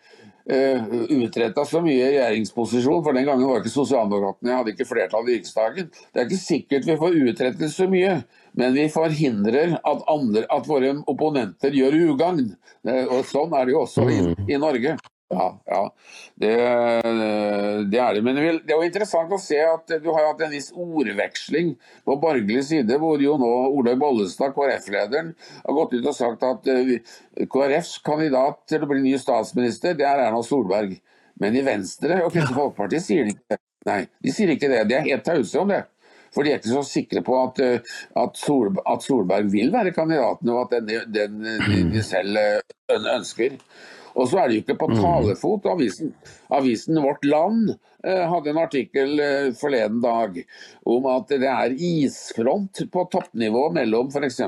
utretta så mye i regjeringsposisjon, for den gangen var ikke Sosialdemokratene hadde ikke flertall i Riksdagen. Det er ikke sikkert vi får utrettet så mye, men vi forhindrer at, andre, at våre opponenter gjør ugagn. Uh, og Sånn er det jo også i, mm. i Norge. Ja, ja. Det, det, er det. Men det er jo interessant å se at du har hatt en viss ordveksling på borgerlig side, hvor jo nå Olaug Bollestad, KrF-lederen, har gått ut og sagt at eh, KrFs kandidat til å bli ny statsminister, det er Erna Solberg. Men i Venstre og Kristelig Folkeparti sier de ikke det. Nei, de sier ikke det. De er helt tause om det. For de er ikke så sikre på at, eh, at, Solberg, at Solberg vil være kandidaten, og at den, den de, de selv eh, ønsker. Og så er det jo ikke på mm. talefot. Avisen, avisen Vårt Land eh, hadde en artikkel eh, forleden dag om at det er isfront på toppnivå mellom f.eks.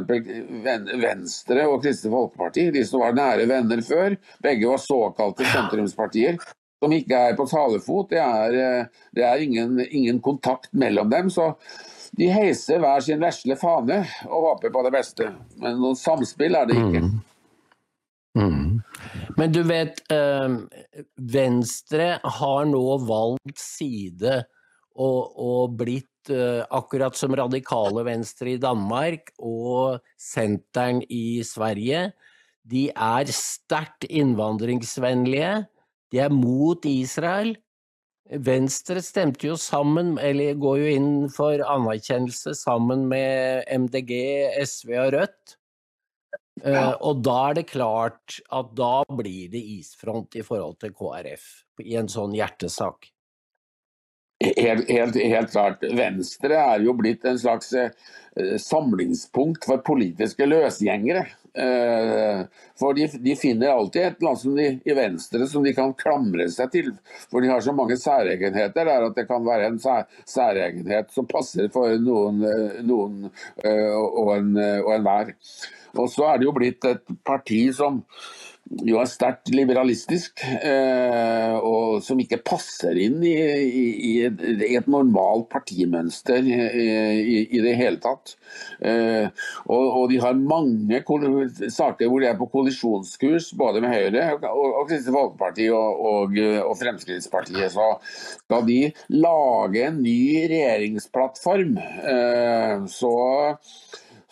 Venstre og Kristelig Folkeparti, de som var nære venner før. Begge var såkalte sentrumspartier som ikke er på talefot. Det er, eh, det er ingen, ingen, kontakt mellom dem. så de heiser hver sin vesle fane og håper på det beste. Men noe samspill er det ikke. Mm. Mm. Men du vet, eh, Venstre har nå valgt side og, og blitt eh, akkurat som radikale Venstre i Danmark og Senteren i Sverige. De er sterkt innvandringsvennlige. De er mot Israel. Venstre stemte jo sammen, eller går jo inn for anerkjennelse sammen med MDG, SV og Rødt. Ja. Uh, og da er det klart at da blir det isfront i forhold til KrF i en sånn hjertesak. Helt, helt, helt, klart. Venstre er jo blitt en slags uh, samlingspunkt for politiske løsgjengere. Uh, for de, de, finner alltid et som de, i Venstre som de kan klamre seg til. For de har så mange særegenheter der at det kan være en særegenhet som passer for noen, noen og enhver. En og så er det jo blitt et parti som jo er sterkt liberalistisk, eh, og som ikke passer inn i, i, i, et, normalt partimønster i, i, det hele tatt. Eh, og, og, de har mange saker hvor de er på kollisjonskurs, både med Høyre og, og Kristelig Folkeparti og, og, og, Fremskrittspartiet. Så skal de lage en ny regjeringsplattform, eh, så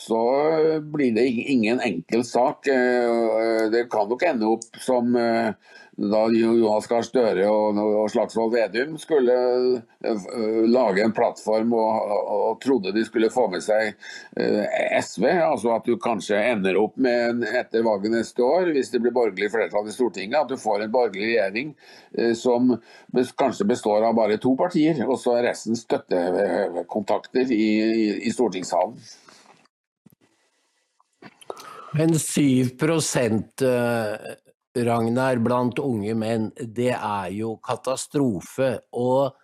så blir det ingen enkel sak. Eh, det kan nok ende opp som eh, da Jonas Gahr Støre og, Slagsvold Vedum skulle eh, lage en plattform og, og, trodde de skulle få med seg SV. Altså at du kanskje ender opp med etter valget neste år, hvis det blir borgerlig flertall i Stortinget, at du får en borgerlig regjering som kanskje består av bare to partier, og så er resten støttekontakter i, i, i stortingssalen. Men 7 eh, Ragnar, blant unge menn, det er jo katastrofe. Og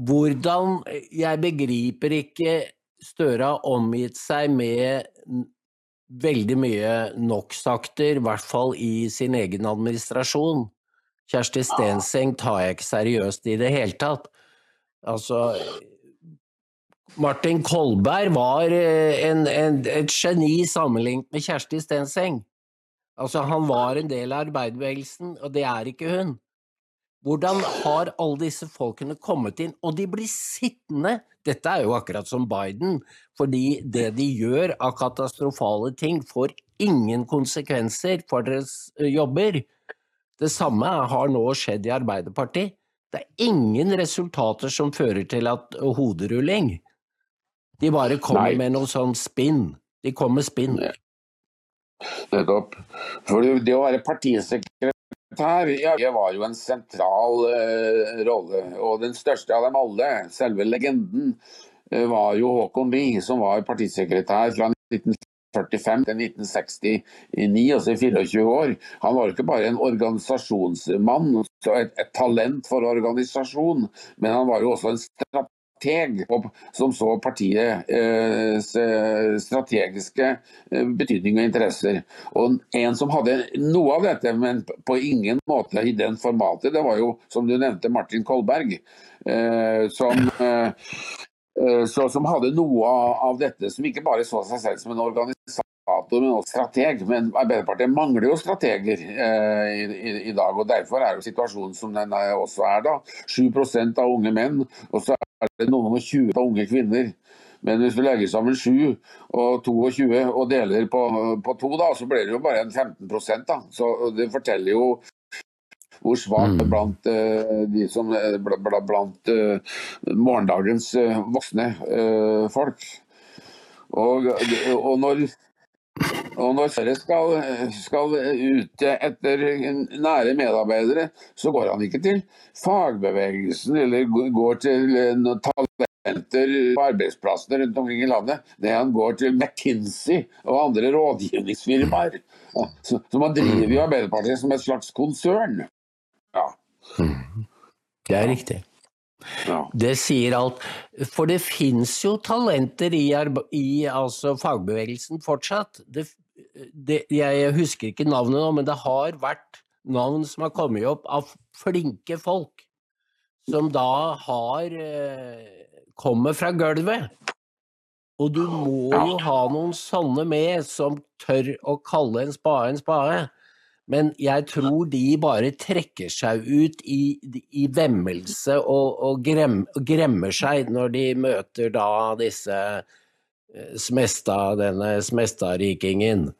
hvordan Jeg begriper ikke Støre har omgitt seg med veldig mye NOx-akter, i hvert fall i sin egen administrasjon. Kjersti Stenseng tar jeg ikke seriøst i det hele tatt. Altså, Martin Kolberg var eh, en, en, et geni sammenlignet med Kjersti Stenseng. Altså, han var en del av arbeiderbevegelsen, og det er ikke hun. Hvordan har alle disse folkene kommet inn, og de blir sittende? Dette er jo akkurat som Biden, fordi det de gjør av katastrofale ting, får ingen konsekvenser for deres eh, jobber. Det samme har nå skjedd i Arbeiderpartiet. Det er ingen resultater som fører til at hoderulling. De bare kommer Nei. med noe sånn spinn. De kommer med spinn. Nettopp. For det å være partisekretær ja, det var jo en sentral uh, rolle. Og den største av dem alle, selve legenden, uh, var jo Håkon Lie, som var partisekretær fra 19 1945 til 1969, altså i 24 år. Han var ikke bare en organisasjonsmann, et, et talent for organisasjon, men han var jo også en strateg som så partiets eh, strategiske eh, betydning og interesser. Og En som hadde noe av dette, men på ingen måte i den formatet, det var jo, som du nevnte, Martin Kolberg. Eh, som så, som hadde noe av dette, som ikke bare så seg selv som en organisator, men også strateg. Men Arbeiderpartiet mangler jo strateger eh, i, i, dag. og Derfor er jo situasjonen som den er, også er da. 7% av unge menn, og så er det noen og 20 av unge kvinner. Men hvis vi legger sammen 7 og 22 og deler på, på to, da, så blir det jo bare en 15% da. Så Det forteller jo hvor svakt mm. blant uh, de som blant uh, morgendagens uh, voksne folk. Og, og når og når Sverre skal, skal ute etter nære medarbeidere, så går han ikke til fagbevegelsen eller går til talenter på arbeidsplassene rundt omkring i landet. Det han går til McKinsey og andre rådgivningsfirmaer. Så, så man driver jo Arbeiderpartiet som et slags konsern. Ja. Det er riktig. Ja. Det sier alt. For det fins jo talenter i, i altså fagbevegelsen fortsatt. Det, det, jeg husker ikke navnet nå, men det har vært navn som har kommet opp av flinke folk, som da har eh, kommer fra gulvet. Og du må jo ha noen sånne med som tør å kalle en spade en spade. Men jeg tror de bare trekker seg ut i, i vemmelse og, og, grem, gremmer seg når de møter da disse smesta, denne smestarikingen,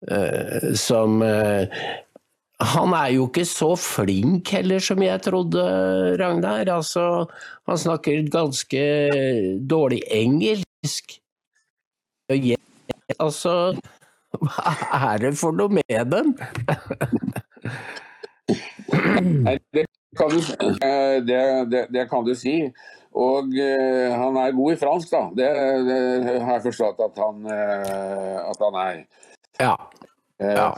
Uh, som uh, Han er jo ikke så flink heller som jeg trodde, Ragnar. Altså, han snakker ganske dårlig engelsk. Altså hva er det for noe med dem? det, kan du, eh, det, det, det, kan du, si. Og eh, han er god i fransk, da. Det, har jeg forstått at han, eh, at han er. Ja. Ja.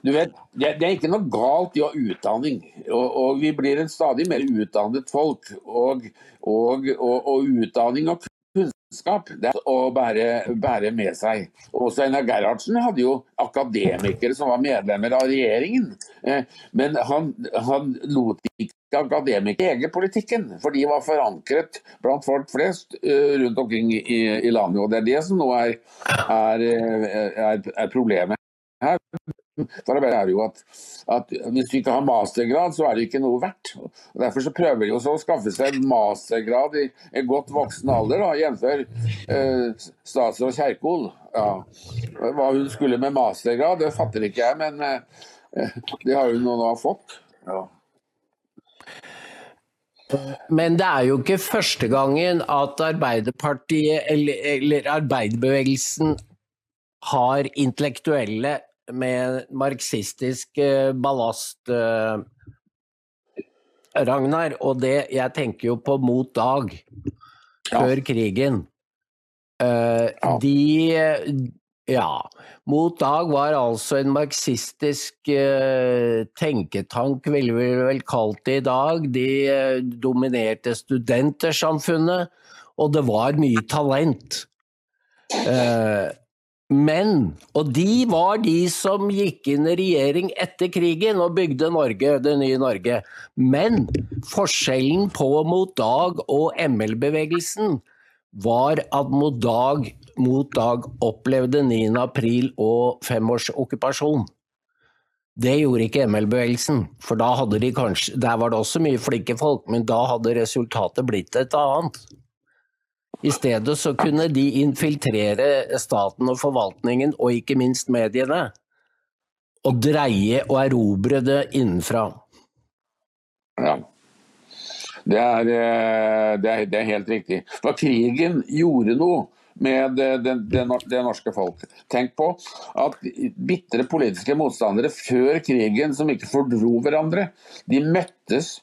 Du vet, det, er ikke noe galt i å ha utdanning, og, og, vi blir en stadig mer utdannet folk. Og, og, og utdanning og kunnskap det er å bære, bære med seg. Også Einar Gerhardsen hadde jo akademikere som var medlemmer av regjeringen. Eh, men han, han lot ikke akademikere ege politikken, for de var forankret blant folk flest eh, rundt omkring i, i landet. Og det er det som nå er, er, er, er problemet her. For det er jo at, at, Hvis du ikke har mastergrad, så er det ikke noe verdt. Og Derfor så prøver de også å skaffe seg en mastergrad i en godt voksen alder, jf. Eh, statsråd Kjerkol. Ja. Hva hun skulle med mastergrad, det fatter ikke jeg, men eh, det har hun nå fått. Ja. Men det er jo ikke første gangen at Arbeiderpartiet eller, eller arbeiderbevegelsen har intellektuelle med marxistisk eh, ballast, eh, Ragnar. Og det Jeg tenker jo på Mot Dag, før ja. krigen. De Ja. Mot Dag var altså en marxistisk uh, tenketank, ville vi vel kalt det i dag. De uh, dominerte studentersamfunnet, og det var mye talent. Uh, men, og de var de som gikk inn i regjering etter krigen og bygde Norge, det nye Norge. Men forskjellen på Mot Dag og ML-bevegelsen var at Mot Dag, mot dag opplevde 9. april og femårs okkupasjon. Det gjorde ikke ML-bevegelsen, for da hadde de kanskje Der var det også mye flinke folk, men da hadde resultatet blitt et annet. I stedet så kunne de infiltrere staten og forvaltningen, og ikke minst mediene, og dreie og erobre det innenfra. Ja. Det er, eh, det er, det er helt riktig. For krigen gjorde noe med det, det, det, norske folk. Tenk på at bitre politiske motstandere før krigen som ikke fordro hverandre, de møttes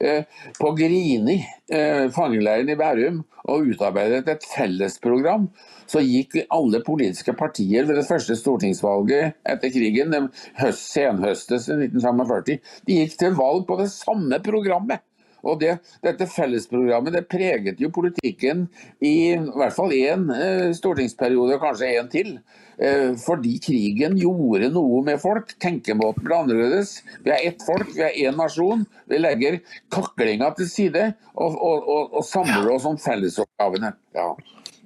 eh, på Grini, eh, fangeleiren i Bærum, og utarbeidet et fellesprogram. Så gikk alle politiske partier ved det første stortingsvalget etter krigen, høst, senhøstes i 1945, de gikk til valg på det samme programmet. Og det, Dette fellesprogrammet det preget jo politikken i, i hvert fall én eh, stortingsperiode, kanskje én til. Eh, fordi krigen gjorde noe med folk. Tenkemåten ble annerledes. Vi er ett folk, vi er én nasjon. Vi legger kaklinga til side og, og, og, og samler oss om fellesoppgavene. Ja.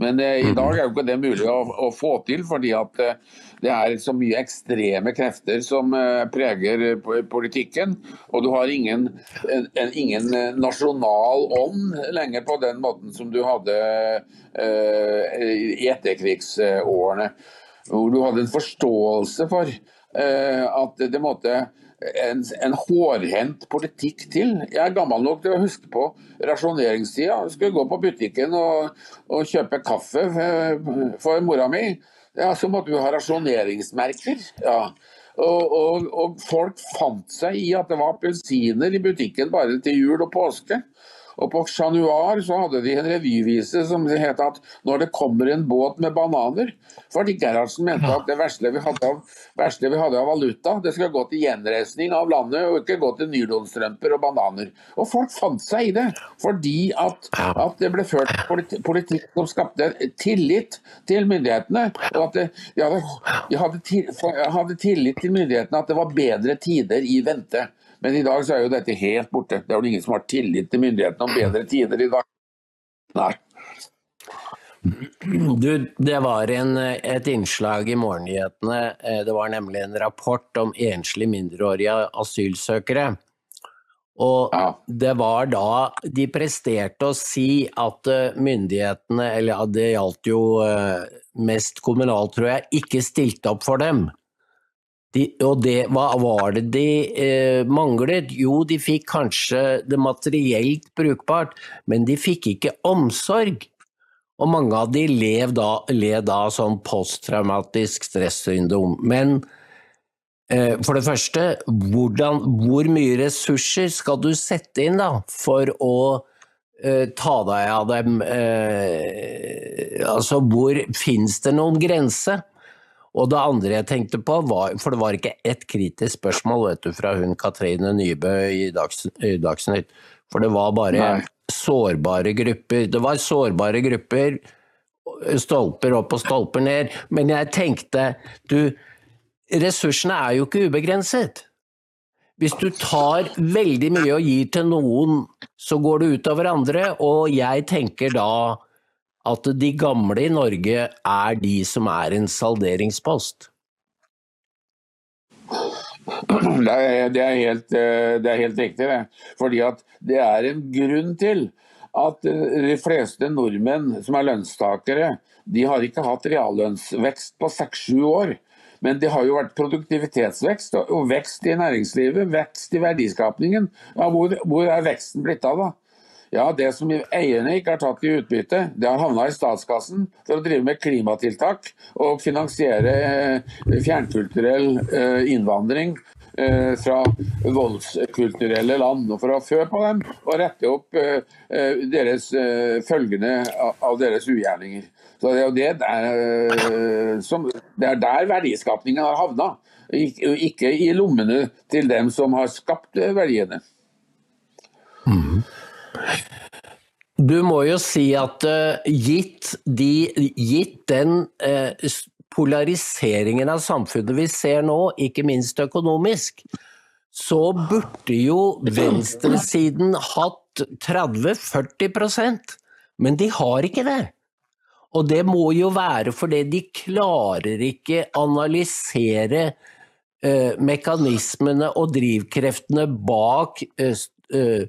Men eh, i dag er jo ikke det mulig å, å få til, fordi at eh, det er så mye ekstreme krefter som eh, preger eh, politikken. Og du har ingen, en, ingen nasjonal ånd lenger på den måten som du hadde eh, i etterkrigsårene. Hvor du hadde en forståelse for eh, at det måtte en, en hårhendt politikk til. Jeg er gammel nok til å huske på rasjoneringstida. Jeg skulle gå på butikken og, og kjøpe kaffe for mora mi. Ja, Som at du har rasjoneringsmerker. Ja. Og, og, og, folk fant seg i at det var appelsiner i butikken bare til jul og påske. Og på Chat Noir så hadde de en revyvise som het at 'Når det kommer en båt med bananer'. Fordi Gerhardsen mente at det verste vi, hadde av, vi hadde av valuta, det skal gå til gjenreisning av landet, og ikke gå til nylonstrømper og bananer. Og folk fant seg i det, fordi at, at det ble ført politikk som skapte tillit til myndighetene. Og at det, de, hadde, de hadde, hadde tillit til myndighetene at det var bedre tider i vente. Men i dag så er jo dette helt borte. Det er jo ingen som har tillit til myndighetene om bedre tider i dag. Nei. Du, det var en, et innslag i morgennyhetene. Eh, det var nemlig en rapport om enslige mindreårige asylsøkere. Og ja. det var da de presterte å si at eh, myndighetene, eller det gjaldt jo eh, mest kommunalt, tror jeg, ikke stilte opp for dem. De, og det, hva var det de eh, manglet? Jo, de fikk kanskje det materielt brukbart, men de fikk ikke omsorg. Og mange av de led da, led da sånn posttraumatisk stressyndrom. Men eh, for det første, hvordan, hvor mye ressurser skal du sette inn da, for å eh, ta deg av dem? Eh, altså, hvor fins det noen grense? Og det andre jeg tenkte på, var, for det var ikke ett kritisk spørsmål vet du, fra hun Katrine Nybø i, Dags, i Dagsnytt, for det var bare Nei. sårbare grupper. Det var sårbare grupper, stolper opp og stolper ned. Men jeg tenkte, du, ressursene er jo ikke ubegrenset. Hvis du tar veldig mye og gir til noen, så går det utover andre, og jeg tenker da at de gamle i Norge er de som er en salderingspost? Det er, det er, helt, det er helt, riktig, det. Fordi at det er en grunn til at eh, de fleste nordmenn som er lønnstakere, de har ikke hatt reallønnsvekst på seks-sju år. Men det har jo vært produktivitetsvekst og vekst i næringslivet, vekst i verdiskapningen. Ja, hvor, hvor er veksten blitt av, da? Ja, Det som eierne ikke har tatt i utbytte, det har havna i statskassen for å drive med klimatiltak og finansiere eh, fjernkulturell eh, innvandring eh, fra voldskulturelle land. og For å fø på dem og rette opp deres, følgene av deres ugjerninger. Så Det er som, det er der verdiskapningen har havna, ikke i lommene til dem som har skapt verdiene. Du må jo si at uh, gitt, de, gitt, den uh, polariseringen av samfunnet vi ser nå, ikke minst økonomisk, så burde jo venstresiden hatt 30-40% men de har ikke det. Og det må jo være fordi de klarer ikke analysere uh, mekanismene og drivkreftene bak uh,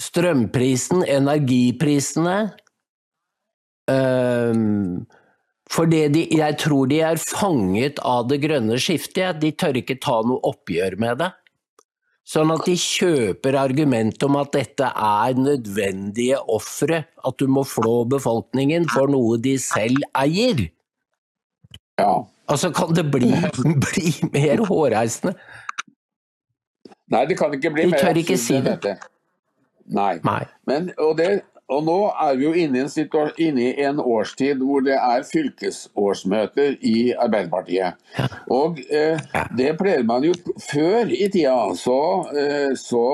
strømprisen, energiprisene um, fordi de, jeg tror de er fanget av det grønne skiftet. De tør ikke ta noe oppgjør med det. Sånn at de kjøper argumentet om at dette er nødvendige ofre, at du må flå befolkningen for noe de selv eier. Ja. Altså, kan det bli, bli mer hårreisende? Nei, det kan ikke bli De mer tør ikke absurd si enn det. dette. Nei. Nei. Men, og, det, og nå er vi jo inne i, en inne i en årstid hvor det er fylkesårsmøter i Arbeiderpartiet. Og eh, det pleide man jo Før i tida så, eh, så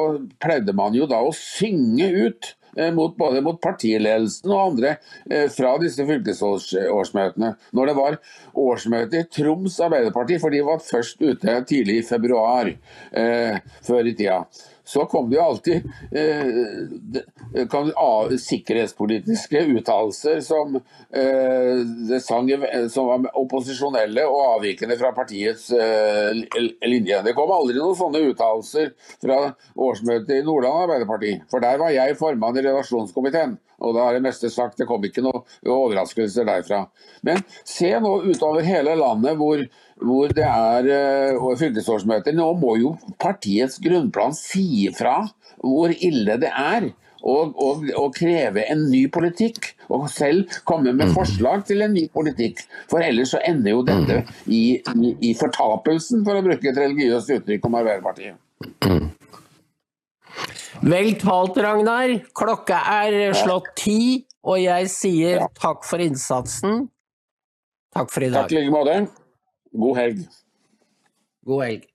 pleide man jo da å synge ut eh, mot, både mot partiledelsen og andre eh, fra disse fylkesårsmøtene. Når det var årsmøte i Troms Arbeiderparti, for de var først ute tidlig i februar eh, før i tida så kom det jo alltid eh, sikkerhetspolitiske uttalelser som, eh, som var opposisjonelle og avvikende fra partiets eh, linje. Det kom aldri noen sånne uttalelser fra årsmøtet i Nordland Arbeiderparti, for der var jeg formann i redaksjonskomiteen. Og da er det meste sagt, det kom ikke noen overraskelser derfra. Men se nå utover hele landet hvor, hvor det er eh, fylkesårsmøter. Nå må jo partiets grunnplan si ifra hvor ille det er. Og, og, og kreve en ny politikk, og selv komme med forslag til en ny politikk. For ellers så ender jo dette i, i, i fortapelsen, for å bruke et religiøst uttrykk om Arbeiderpartiet. Vel talt, Ragnar. Klokka er slått ti, og jeg sier takk for innsatsen. Takk for i Takk dag. i like måte. Go ahead. Go ahead.